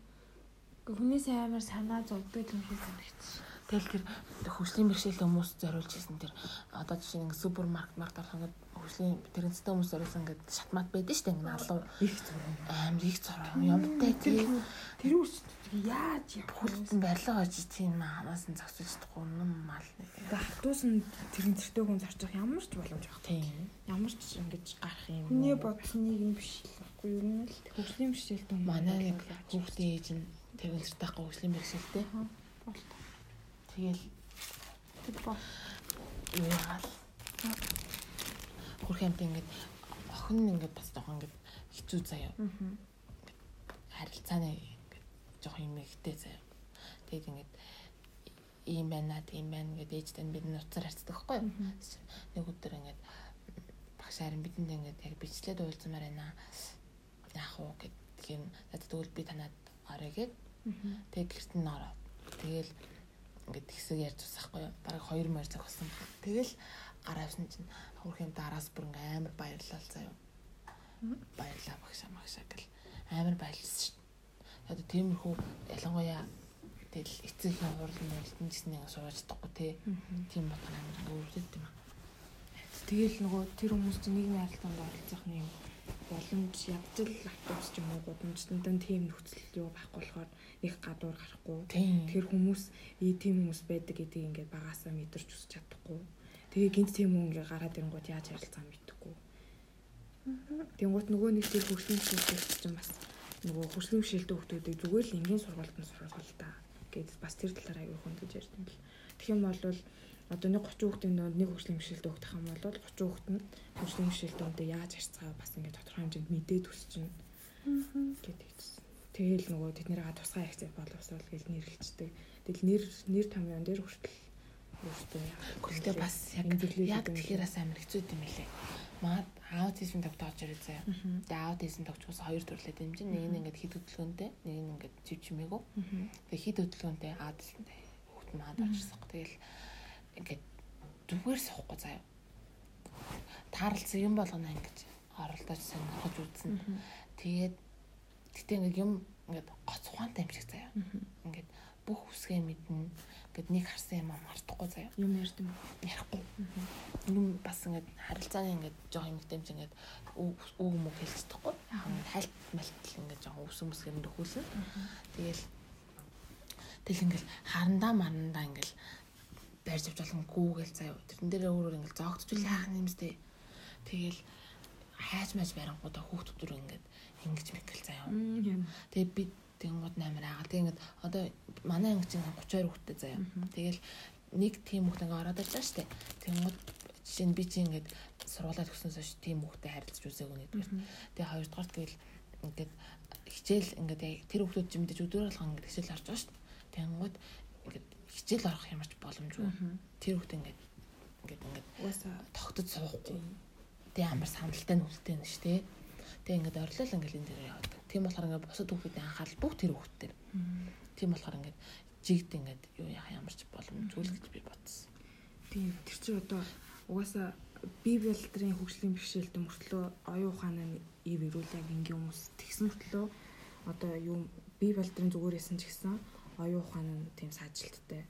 Хүнээс амар санаа зовдөг юм шиг санагдчих. Тэгэл тэр хөгжлийн бэрхшээл хүмүүс зориулж ирсэн тэр одоо жишээ нь супермаркет маркет ороход хөгжлийн тэрэнцтэй хүмүүс зориулсан ингээд шатмат байдаг шүү дээ ингээд алуу их зураг амар их зураг юмтай тийм тэр үс яаж бүхэлдэн барилга очиж тийм ханаас нь зогсож чадахгүй юм мал нэг. Хатуус нь тэрэнцтэй хүн зарчих ямар ч боломж байх. Тийм. Ямар ч ингэж гарах юм. Хүний бодсныг юм биш л байхгүй юу юм л хөгжлийн бэрхшээлтэй хүн манай нэг хүүхдийн ээж нь тэрэнцтэй хөгжлийн бэрхшээлтэй. Болтой Тэгэл тэр юу яагаад хөрх амт ингээд охин нь ингээд бас жоохон ингээд хэцүү заяа. Аа. Харилцааны ингээд жоохон юм ихтэй заяа. Тэгээд ингээд ийм байна, тийм байна гэдэг ээжтэй бид нуцаар харцдаг байхгүй юу? Нэг өдөр ингээд багш харин бидэнд ингээд яг бичлээд уулзмаар байна. Яах вэ гэдэг юм. Тэгвэл би танад орё гэд. Тэгээд гэрт нь ороо. Тэгэл ингээд хэсэг ярьж байхгүй юу. Бараг 2 морь цаг болсон. Тэгэл гараа авсан чинь хөрх юм дараас бүр ингээ амар баярлал заяа. Баярлаа багшаа магшаа гэл амар баярлсан шүү. Одоо тиймэрхүү ялангуяа тэгэл эцэгхийн хурлын нөлтөн гэсэн нэг сууж чадахгүй те. Тийм бодох амар өөрөд юм аа. Тэгэл нөгөө тэр хүмүүс чинь нийгмийн харилцаанд оролцох нэг боломж ядч л автобус ч юм уу гудамжтанд тийм нөхцөл юу байхгүй болохоор их гадуур гарахгүй. Тэгэхээр хүмүүс ээ тийм хүмүүс байдаг гэдгийг ингээд багасаа мэдэрч үсч чадахгүй. Тэгээ гинт тийм хүн ингээд гараад ирэнгууд яаж ярилцаа мэдхгүй. Тэнгуут нөгөө нэг тэр хөгжлийн шилжилт чинь бас нөгөө хөгжлийн шилдэг хүмүүсийг зүгээр л энгийн сургуульд нь сургах л та гэдээ бас тэр талаар аягүй хүн гэж ярьд юм бэл. Тэгэх юм бол одоо нэг 30 хүүхдийн нэг хөгжлийн бэрхшээлтэй хүүхдэх юм бол 30 хүүхд нь хөгжлийн бэрхшээлтэй яаж харьцгаа бас ингээд тодорхой хэмжээнд мэдээд өсчнө гэдэг. Тэгэл нөгөө тэднийгээ тусгай акцент боловсруул гэж нэрлэлцдэг. Тэгэл нэр нэр томьёон дээр хүртэл өөртөө Гэхдээ бас яг яг тэгэхээр бас амар хэцүү юм билээ. Маад аутизм тогтоож ирээ заяа. Тэгээ аутизм тогтчихсон хоёр төрлөө дэмжин. Нэг нь ингээд хид хөдөлгөөнтэй, нэг нь ингээд жив чимээгүй. Тэгээ хид хөдөлгөөнтэй аутизмтай хүүхд маад очсон. Тэгэл ингээд зүгээр суухгүй заяа. Таарлцсан юм болгоно ингэж оролдож сонирхож үзсэн. Тэгээд Гэтэ ингээд юм ингээд гоц ухаантай юм шиг заяа. Ингээд бүх үсгээ мэднэ. Ингээд нэг харсан юм мартахгүй заяа. Юм ярьд юм. Ярихгүй. Юм бас ингээд харилцааны ингээд жоох юм гэмж ингээд үг мөг хэлцдэггүй. Яг ингээд хальт малтл ингээд жоох үс өмсгэр нөхүүлсэн. Тэгэл тэгэл ингээд харандаа марандаа ингээд байрж авч болохгүй гэл заяа. Тэрэн дээр өөрөөр ингээд зоогдчихвол яах юм бэ? Тэгэл хайж мэж барангуудаа хүүхдүүд рүү ингээд ингэж мэгэл заяа. Тэгээ би тэнгууд 8 аа. Тэгээ ингээд одоо манай анги чинь 32 хүүхдтэй заяа. Тэгэл нэг тийм хүүхд ингээд ороод байгаа штэ. Тэнгууд жишээ нь би чинь ингээд сургуулаад өгснөөс хойш тийм хүүхдэд харилцаж үзээгүй нэгдүгээр. Тэгээ хоёрдугаар тэгэл ингээд хичээл ингээд тэр хүүхдүүд чинь мэдээж өдөр болгон ингээд хичээл орж байгаа штэ. Тэнгууд ингээд хичээл орох ямарч боломжгүй. Тэр хүүхд ингээд ингээд ингээд тогтод суухгүй. Тэгээ амар сандалтай нүлтэй нь штэ. Тэгээ ингээд орилол ингээд энэ дээр яваад. Тийм болохоор ингээд бусад хүүхдийн анхаарал бүх тэр хүүхдээр. Тийм болохоор ингээд жигд ингээд юу яах ямар ч боломжгүй л гэж би бодсон. Тийм тэр чинь одоо угаасаа дээр хөгжлийн бэрхшээлтэй мөртлөө оюун ухааны ив ирүүл яг ингийн хүмүүс тэгсэн мөртлөө одоо юу дээр зүгээр исэн ч гэсэн оюун ухаан нь тийм саажилттай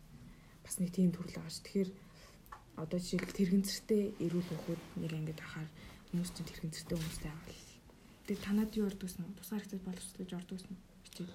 бас нэг тийм төрөл байгаа ш. Тэгэхээр одоо жишээл тэрэгэнцэртэй эрүүл хөхөд нэг ангид ахаар хүмүүс чинь тэрэгэнцэртэй хүмүүстэй байгаа л. Тэгээ танад юу ордгоос нь тусгаар хэцүү боловч гэж ордгоос нь хичээл.